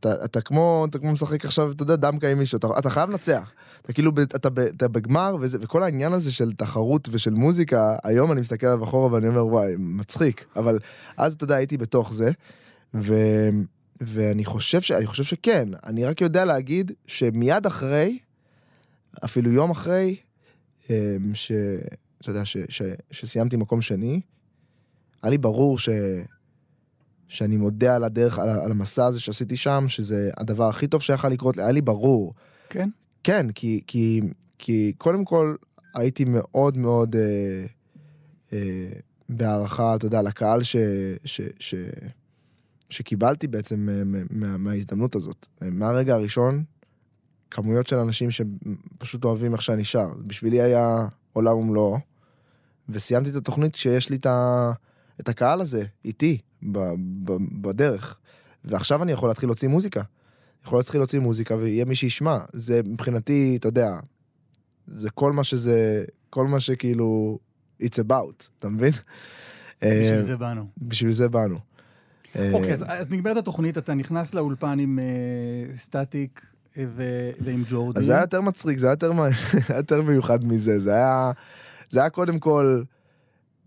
אתה, אתה כמו, אתה כמו משחק עכשיו, אתה יודע, דמקה עם מישהו, אתה, אתה חייב לנצח. אתה כאילו, אתה, אתה בגמר, וזה, וכל העניין הזה של תחרות ושל מוזיקה, היום אני מסתכל עליו אחורה ואני אומר, וואי, מצחיק. אבל אז, אתה יודע, הייתי בתוך זה, ו, ואני חושב, ש, חושב שכן. אני רק יודע להגיד שמיד אחרי, אפילו יום אחרי, אמ, ש... אתה יודע, ש, ש, שסיימתי מקום שני, היה לי ברור ש... שאני מודה על הדרך, על, על המסע הזה שעשיתי שם, שזה הדבר הכי טוב שיכול לקרות היה לי ברור. כן? כן, כי, כי, כי קודם כל הייתי מאוד מאוד אה, אה, בהערכה, אתה יודע, לקהל ש, ש, ש, שקיבלתי בעצם אה, מה, מה, מההזדמנות הזאת. אה, מהרגע הראשון, כמויות של אנשים שפשוט אוהבים איך שאני שר. בשבילי היה עולם ומלואו, וסיימתי את התוכנית כשיש לי את, ה, את הקהל הזה, איתי, בדרך. ועכשיו אני יכול להתחיל להוציא מוזיקה. יכול להתחיל להוציא מוזיקה ויהיה מי שישמע. זה מבחינתי, אתה יודע, זה כל מה שזה, כל מה שכאילו, it's about, אתה מבין? אה, בשביל זה באנו. בשביל זה באנו. אה, אוקיי, אז- אז נגמרת התוכנית, אתה נכנס לאולפן עם אה, סטטיק אה, ו- ועם ג'ורדי. אז זה היה יותר מצחיק, זה היה יותר, היה יותר מיוחד מזה. זה היה, זה היה קודם כל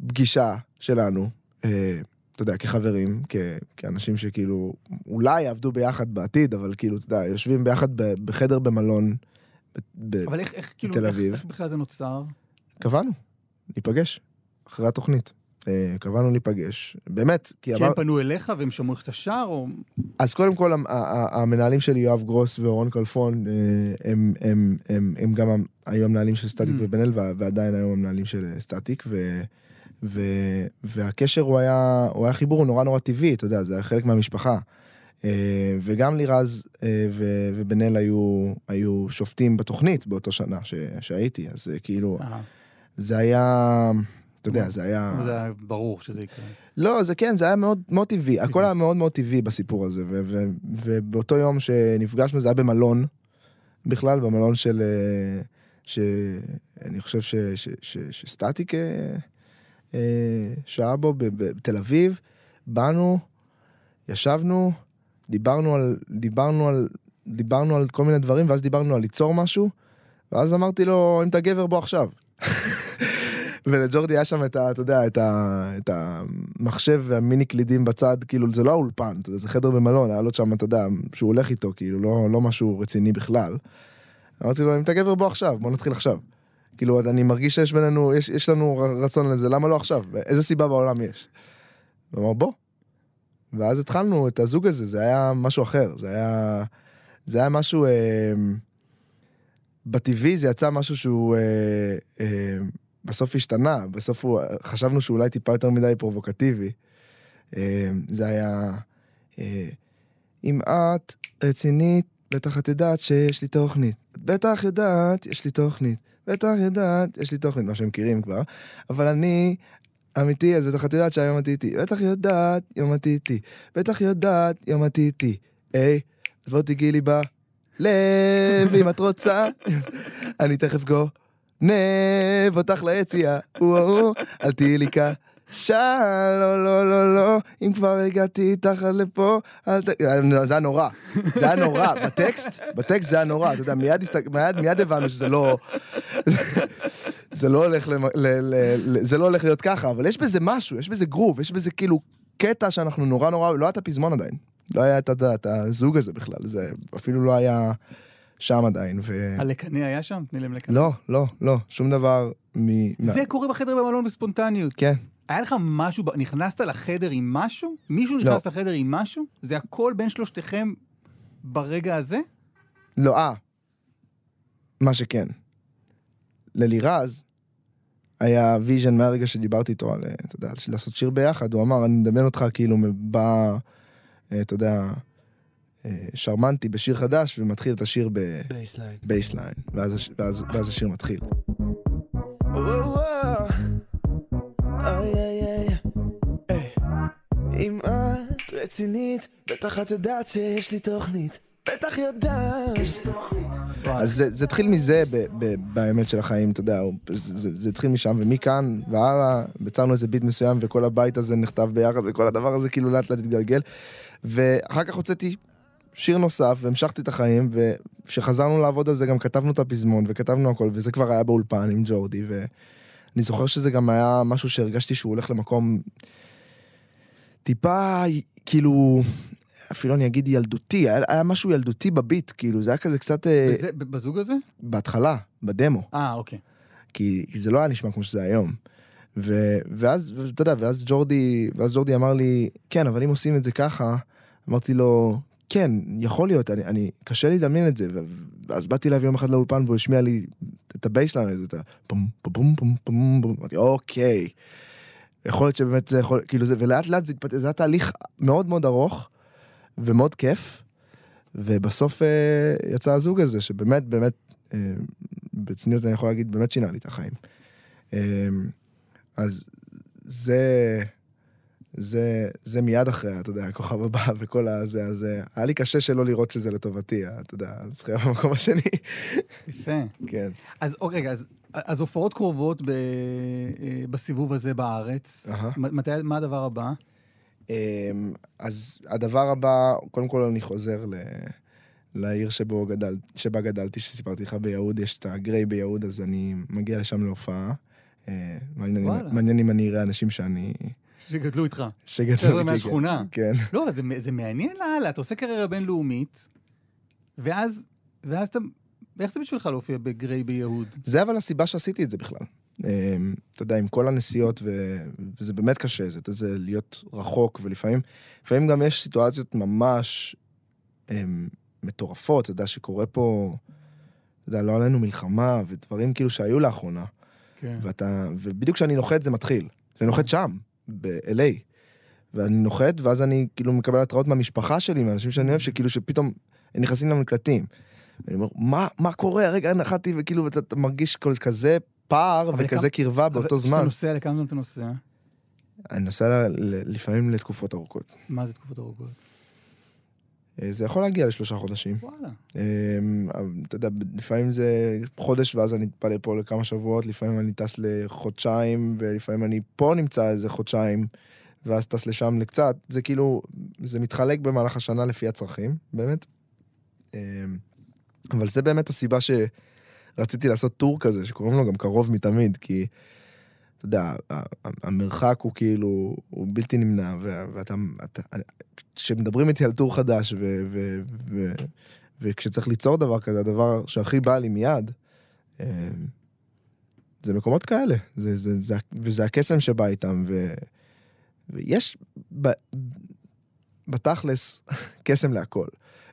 פגישה שלנו, אה, אתה יודע, כחברים, כ, כאנשים שכאילו אולי יעבדו ביחד בעתיד, אבל כאילו, אתה יודע, יושבים ביחד ב, בחדר במלון. ב, ב, אבל איך, איך, כאילו, בתל איך- אביב. איך בכלל זה נוצר? קבענו, ניפגש, אחרי התוכנית. אה, קבענו להיפגש, באמת, כי כי. הם פנו אליך והם שמעו איך אתה שר, או... אז קודם כל, המנהלים שלי, יואב גרוס ואורון כלפון, אה, הם, הם, הם, הם גם היו המנהלים של סטטיק Mm. ובן אל, וה- ועדיין היום המנהלים של אה, סטטיק, ו, ו, והקשר הוא היה, הוא היה חיבור נורא נורא טבעי, אתה יודע, זה היה חלק מהמשפחה. אה, וגם לירז אה, ו- ובן אל היו, היו שופטים בתוכנית באותו שנה ש, שהייתי, אז אה, כאילו, אה, זה היה, אתה יודע, זה היה... זה היה ברור שזה יקרה. לא, זה כן, זה היה מאוד, מאוד טבעי. הכל היה מאוד מאוד טבעי בסיפור הזה. ובאותו יום שנפגשנו, זה היה במלון, בכלל, במלון של... אה, שאני חושב ש- ש- ש- שסטטיק אה, בו בתל אביב. באנו, ישבנו, דיברנו על, דיברנו על, דיברנו על כל מיני דברים, ואז דיברנו על ליצור משהו, ואז אמרתי לו, אם אתה גבר, בוא עכשיו. ולג'ורדי היה שם את ה... אתה יודע, את, ה, את המחשב והמיני קלידים בצד, כאילו, זה לא האולפן, זה חדר במלון, היה לו שם, אתה יודע, שהוא הולך איתו, כאילו, לא, לא משהו רציני בכלל. אמרתי לו, אם אתה גבר, בוא עכשיו, בוא נתחיל עכשיו. כאילו, אני מרגיש שיש בינינו, יש, יש לנו רצון לזה, למה לא עכשיו? איזה סיבה בעולם יש? הוא אמר, בוא. ואז התחלנו את הזוג הזה, זה היה משהו אחר, זה היה, זה היה משהו, אה, בטבעי זה יצא משהו שהוא אה, אה, בסוף השתנה, בסוף הוא, חשבנו שאולי טיפה יותר מדי פרובוקטיבי. אה, זה היה, אה, אם את רצינית, בטח את יודעת שיש לי תוכנית. את בטח יודעת, יש לי תוכנית. בטח יודעת, יש לי תוכנית, מה שהם מכירים כבר. אבל אני אמיתי, אז בטח את יודעת שהיום את איתי. בטח יודעת, יום את איתי. בטח יודעת, יום את איתי. היי, אז בוא תגיעי לי בלב, אם את רוצה. אני תכף גונב אותך ליציאה. וואו, אל תהיי לי קשה, לא, לא, לא, לא. אם כבר הגעתי איתך עד לפה, אל ת... זה היה נורא. זה היה נורא. בטקסט, בטקסט זה היה נורא. אתה יודע, מיד. מיד, מיד הבנו שזה לא... זה לא הולך למ... ל... ל... ל... זה לא הולך להיות ככה, אבל יש בזה משהו, יש בזה גרוב, יש בזה כאילו קטע שאנחנו נורא נורא, לא היה את הפזמון עדיין. לא היה את, את הזוג הזה בכלל, זה אפילו לא היה שם עדיין, ו... הלקני היה שם? תני להם לקני. לא, לא, לא, שום דבר מ... זה קורה בחדר במלון בספונטניות. כן. היה לך משהו, ב- נכנסת לחדר עם משהו? מישהו נכנס לחדר עם משהו? זה הכל בין שלושתכם ברגע הזה? לא, אה. מה שכן. ללירז היה vision מהרגע שדיברתי איתו על, אה, אתה יודע, על לעשות שיר ביחד, הוא אמר, אני מדמיין אותך כאילו בא, אה, אתה יודע, אה, שרמנטי בשיר חדש ומתחיל את השיר bassline. ב bassline, ואז, הש- ואז, ואז השיר מתחיל. אם את רצינית, בטח את יודעת שיש לי תוכנית. בטח יודעת. אז זה, התחיל מזה באמת של החיים, אתה יודע, זה, התחיל משם, ומכאן והלאה, ביצרנו איזה ביט מסוים, וכל הבית הזה נכתב ביחד, וכל הדבר הזה כאילו לאט לאט התגלגל. ואחר כך הוצאתי שיר נוסף, והמשכתי את החיים, וכשחזרנו לעבוד על זה גם כתבנו את הפזמון, וכתבנו הכל, וזה כבר היה באולפן עם ג'ורדי, ואני זוכר שזה גם היה משהו שהרגשתי שהוא הולך למקום טיפה, כאילו... אפילו אני אגיד ילדותי, היה, היה משהו ילדותי בביט, כאילו, זה היה כזה קצת... אה, וזה- ב- בזוג הזה? בהתחלה, בדמו, אה, אוקיי. כי, כי זה לא היה נשמע כמו שזה היום. ו, ואז, אתה יודע, ואז ג'ורדי, ואז ג'ורדי אמר לי, כן, אבל אם עושים את זה ככה, אמרתי לו, כן, יכול להיות, אני, אני קשה לי לדמיין את זה. ואז באתי אליו יום אחד לאולפן והוא השמיע לי את ה bassline הזה, את הפום פום פום פום פום פום, אמרתי, אוקיי. יכול להיות שבאמת זה יכול, כאילו זה, ולאט לאט זה התפתח, זה היה תהליך מאוד מאוד ארוך ומאוד כיף, ובסוף אה, יצא הזוג הזה, שבאמת, באמת, אה, בצניעות אני יכול להגיד, באמת שינה לי את החיים. אה, אז זה, זה, זה מיד אחרי, אתה יודע, הכוכב הבא וכל הזה, אז אה, היה לי קשה שלא לראות שזה לטובתי, אה, אתה יודע, זכייה במקום השני. יפה. כן. אז אוקיי, רגע, אז, אז הופעות קרובות ב, אה, בסיבוב הזה בארץ. מ- מתי, מה הדבר הבא? אמ, אז הדבר הבא, קודם כל אני חוזר ל... לעיר שבו גדל, שבה גדלתי, שסיפרתי לך ביהוד, יש את הגריי ביהוד, אז אני מגיע לשם להופעה. מעניין אם אני אראה אנשים שאני... שגדלו איתך. שגדלו חבר'ה איתי, כן. מהשכונה. כן. לא, אבל זה, זה מעניין לאללה, אתה עושה קריירה בינלאומית, ואז, ואז אתה... איך זה בשבילך להופיע בגריי ביהוד? זה אבל הסיבה שעשיתי את זה בכלל. אמ, אתה יודע, עם כל הנסיעות, ו... וזה באמת קשה, זה, זה להיות רחוק, ולפעמים לפעמים גם יש סיטואציות ממש אמ, מטורפות, אתה יודע, שקורה פה, אתה יודע, לא עלינו מלחמה, ודברים כאילו שהיו לאחרונה, כן. ואתה, ובדיוק כשאני נוחת זה מתחיל. זה נוחת שם, ב-LA. ואני נוחת, ואז אני כאילו מקבל התראות מהמשפחה שלי, מאנשים שאני אוהב, שכאילו שפתאום הם נכנסים למקלטים. ואני אומר, מה, מה קורה? הרגע נחתי, וכאילו אתה, אתה מרגיש כל כזה פער וכזה לכמה- קרבה באותו אבל זמן. כשאתה נוסע, לכמה זמן אתה נוסע? אני נוסע לפעמים לתקופות ארוכות. מה זה תקופות ארוכות? אה, זה יכול להגיע לשלושה חודשים. וואלה. אמ, אתה יודע, לפעמים זה חודש ואז אני אתפלא פה לכמה שבועות, לפעמים אני טס לחודשיים, ולפעמים אני פה נמצא איזה חודשיים, ואז טס לשם לקצת. זה כאילו, זה מתחלק במהלך השנה לפי הצרכים, באמת. אמ, אבל זה באמת הסיבה שרציתי לעשות טור כזה, שקוראים לו גם קרוב מתמיד, כי אתה יודע, המרחק הוא כאילו, הוא בלתי נמנע, ואתה, אתה- כשמדברים איתי על טור חדש, ו- ו- ו- וכשצריך ליצור דבר כזה, הדבר שהכי בא לי מיד, אה, זה מקומות כאלה, זה, זה, זה, וזה הקסם שבא איתם, ו, ויש ב, בתכלס קסם להכל.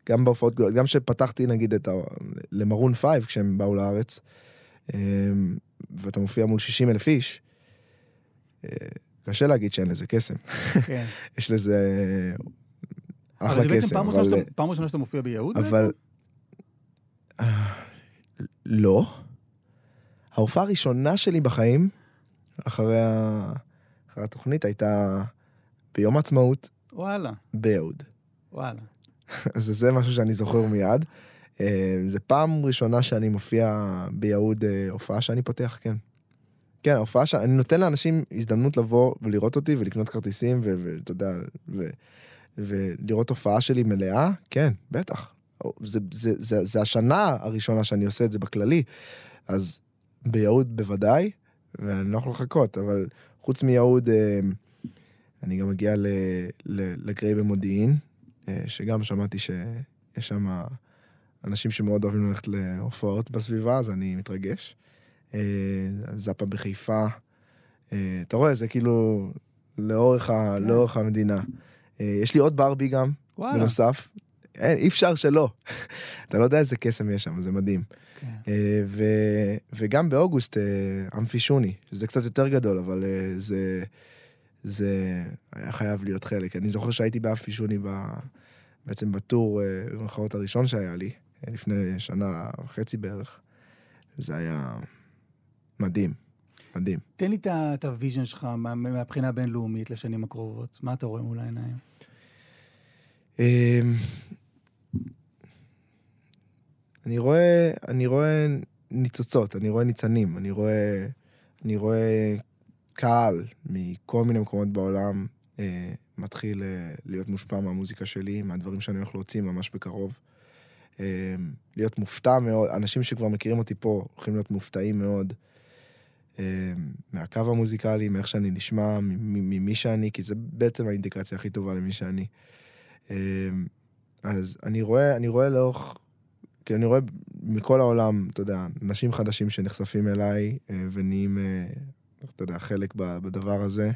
גם בהופעות גדולות, גם כשפתחתי נגיד את ה... למרון פייב כשהם באו לארץ, אה, ואתה מופיע מול 60 אלף איש, קשה להגיד שאין לזה קסם. כן. יש לזה אבל אחלה זה בעצם קסם, פעם אבל... שאתה- פעם ראשונה שאתה מופיע ביהוד אבל... בעצם? אה, לא. ההופעה הראשונה שלי בחיים, אחרי, ה... אחרי התוכנית, הייתה ביום העצמאות וואלה, ביהוד. וואלה. אז זה משהו שאני זוכר מיד. אה, זה פעם ראשונה שאני מופיע ביהוד אה, הופעה שאני פותח, כן. כן, ההופעה שאני נותן לאנשים הזדמנות לבוא ולראות אותי ולקנות כרטיסים, ואתה יודע, ולראות הופעה שלי מלאה, כן, בטח. זה, זה, זה, זה השנה הראשונה שאני עושה את זה בכללי, אז ביהוד בוודאי, ואני לא יכול לחכות, אבל חוץ מיהוד, אה, אני גם מגיע לגריי במודיעין, אה, שגם שמעתי שיש שם אנשים שמאוד אוהבים ללכת להופעות בסביבה, אז אני מתרגש. אה, זאפה בחיפה. אה, אתה רואה, זה כאילו לאורך, ה, לאורך המדינה. אה, יש לי עוד ברבי גם, וואלה. בנוסף. אין, אי אפשר שלא. אתה לא יודע איזה קסם יש שם, זה מדהים. כן. ו, וגם באוגוסט, אמפי שוני, שזה קצת יותר גדול, אבל זה, זה היה חייב להיות חלק. אני זוכר שהייתי באמפי שוני ב, בעצם בטור, במרכאות הראשון שהיה לי, לפני שנה וחצי בערך. זה היה מדהים, מדהים. תן לי את ה vision שלך מה- מהבחינה הבינלאומית לשנים הקרובות. מה אתה רואה מול העיניים? אמ, אני רואה, אני רואה ניצוצות, אני רואה ניצנים, אני רואה, אני רואה קהל מכל מיני מקומות בעולם אה, מתחיל אה, להיות מושפע מהמוזיקה שלי, מהדברים שאני הולך להוציא ממש בקרוב. אה, להיות מופתע מאוד, אנשים שכבר מכירים אותי פה הולכים להיות מופתעים מאוד אה, מהקו המוזיקלי, מאיך שאני נשמע, ממי שאני, כי זה בעצם האינדיקציה הכי טובה למי שאני. אה, אז אני רואה, אני רואה לאורך, כי אני רואה מכל העולם, אתה יודע, אנשים חדשים שנחשפים אליי אה, ונהיים, אה, אתה יודע, חלק בדבר הזה.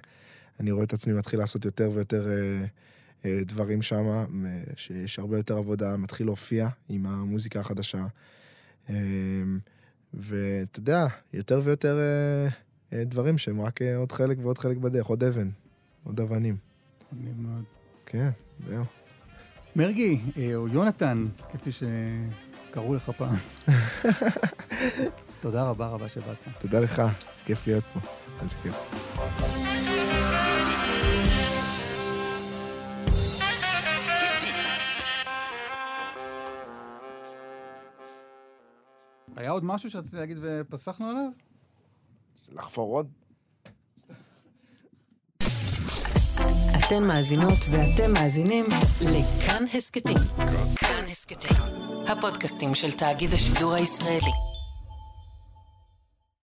אני רואה את עצמי מתחיל לעשות יותר ויותר אה, אה, דברים שם, שיש הרבה יותר עבודה, מתחיל להופיע עם המוזיקה החדשה. ואתה יודע, יותר ויותר אה, אה, דברים שהם רק אה, עוד חלק ועוד חלק בדרך, עוד אבן, עוד אבנים. מגניב מאוד. כן, זהו. מרגי, אה, או יונתן, כפי שקראו לך פעם. תודה רבה רבה שבאת. תודה לך, כיף להיות פה. איזה כיף. היה עוד משהו שרציתי להגיד ופסחנו עליו? לחפור עוד? אתן מאזינות ואתם מאזינים לכאן הסכתים. כאן הסכתים, הפודקאסטים של תאגיד השידור הישראלי.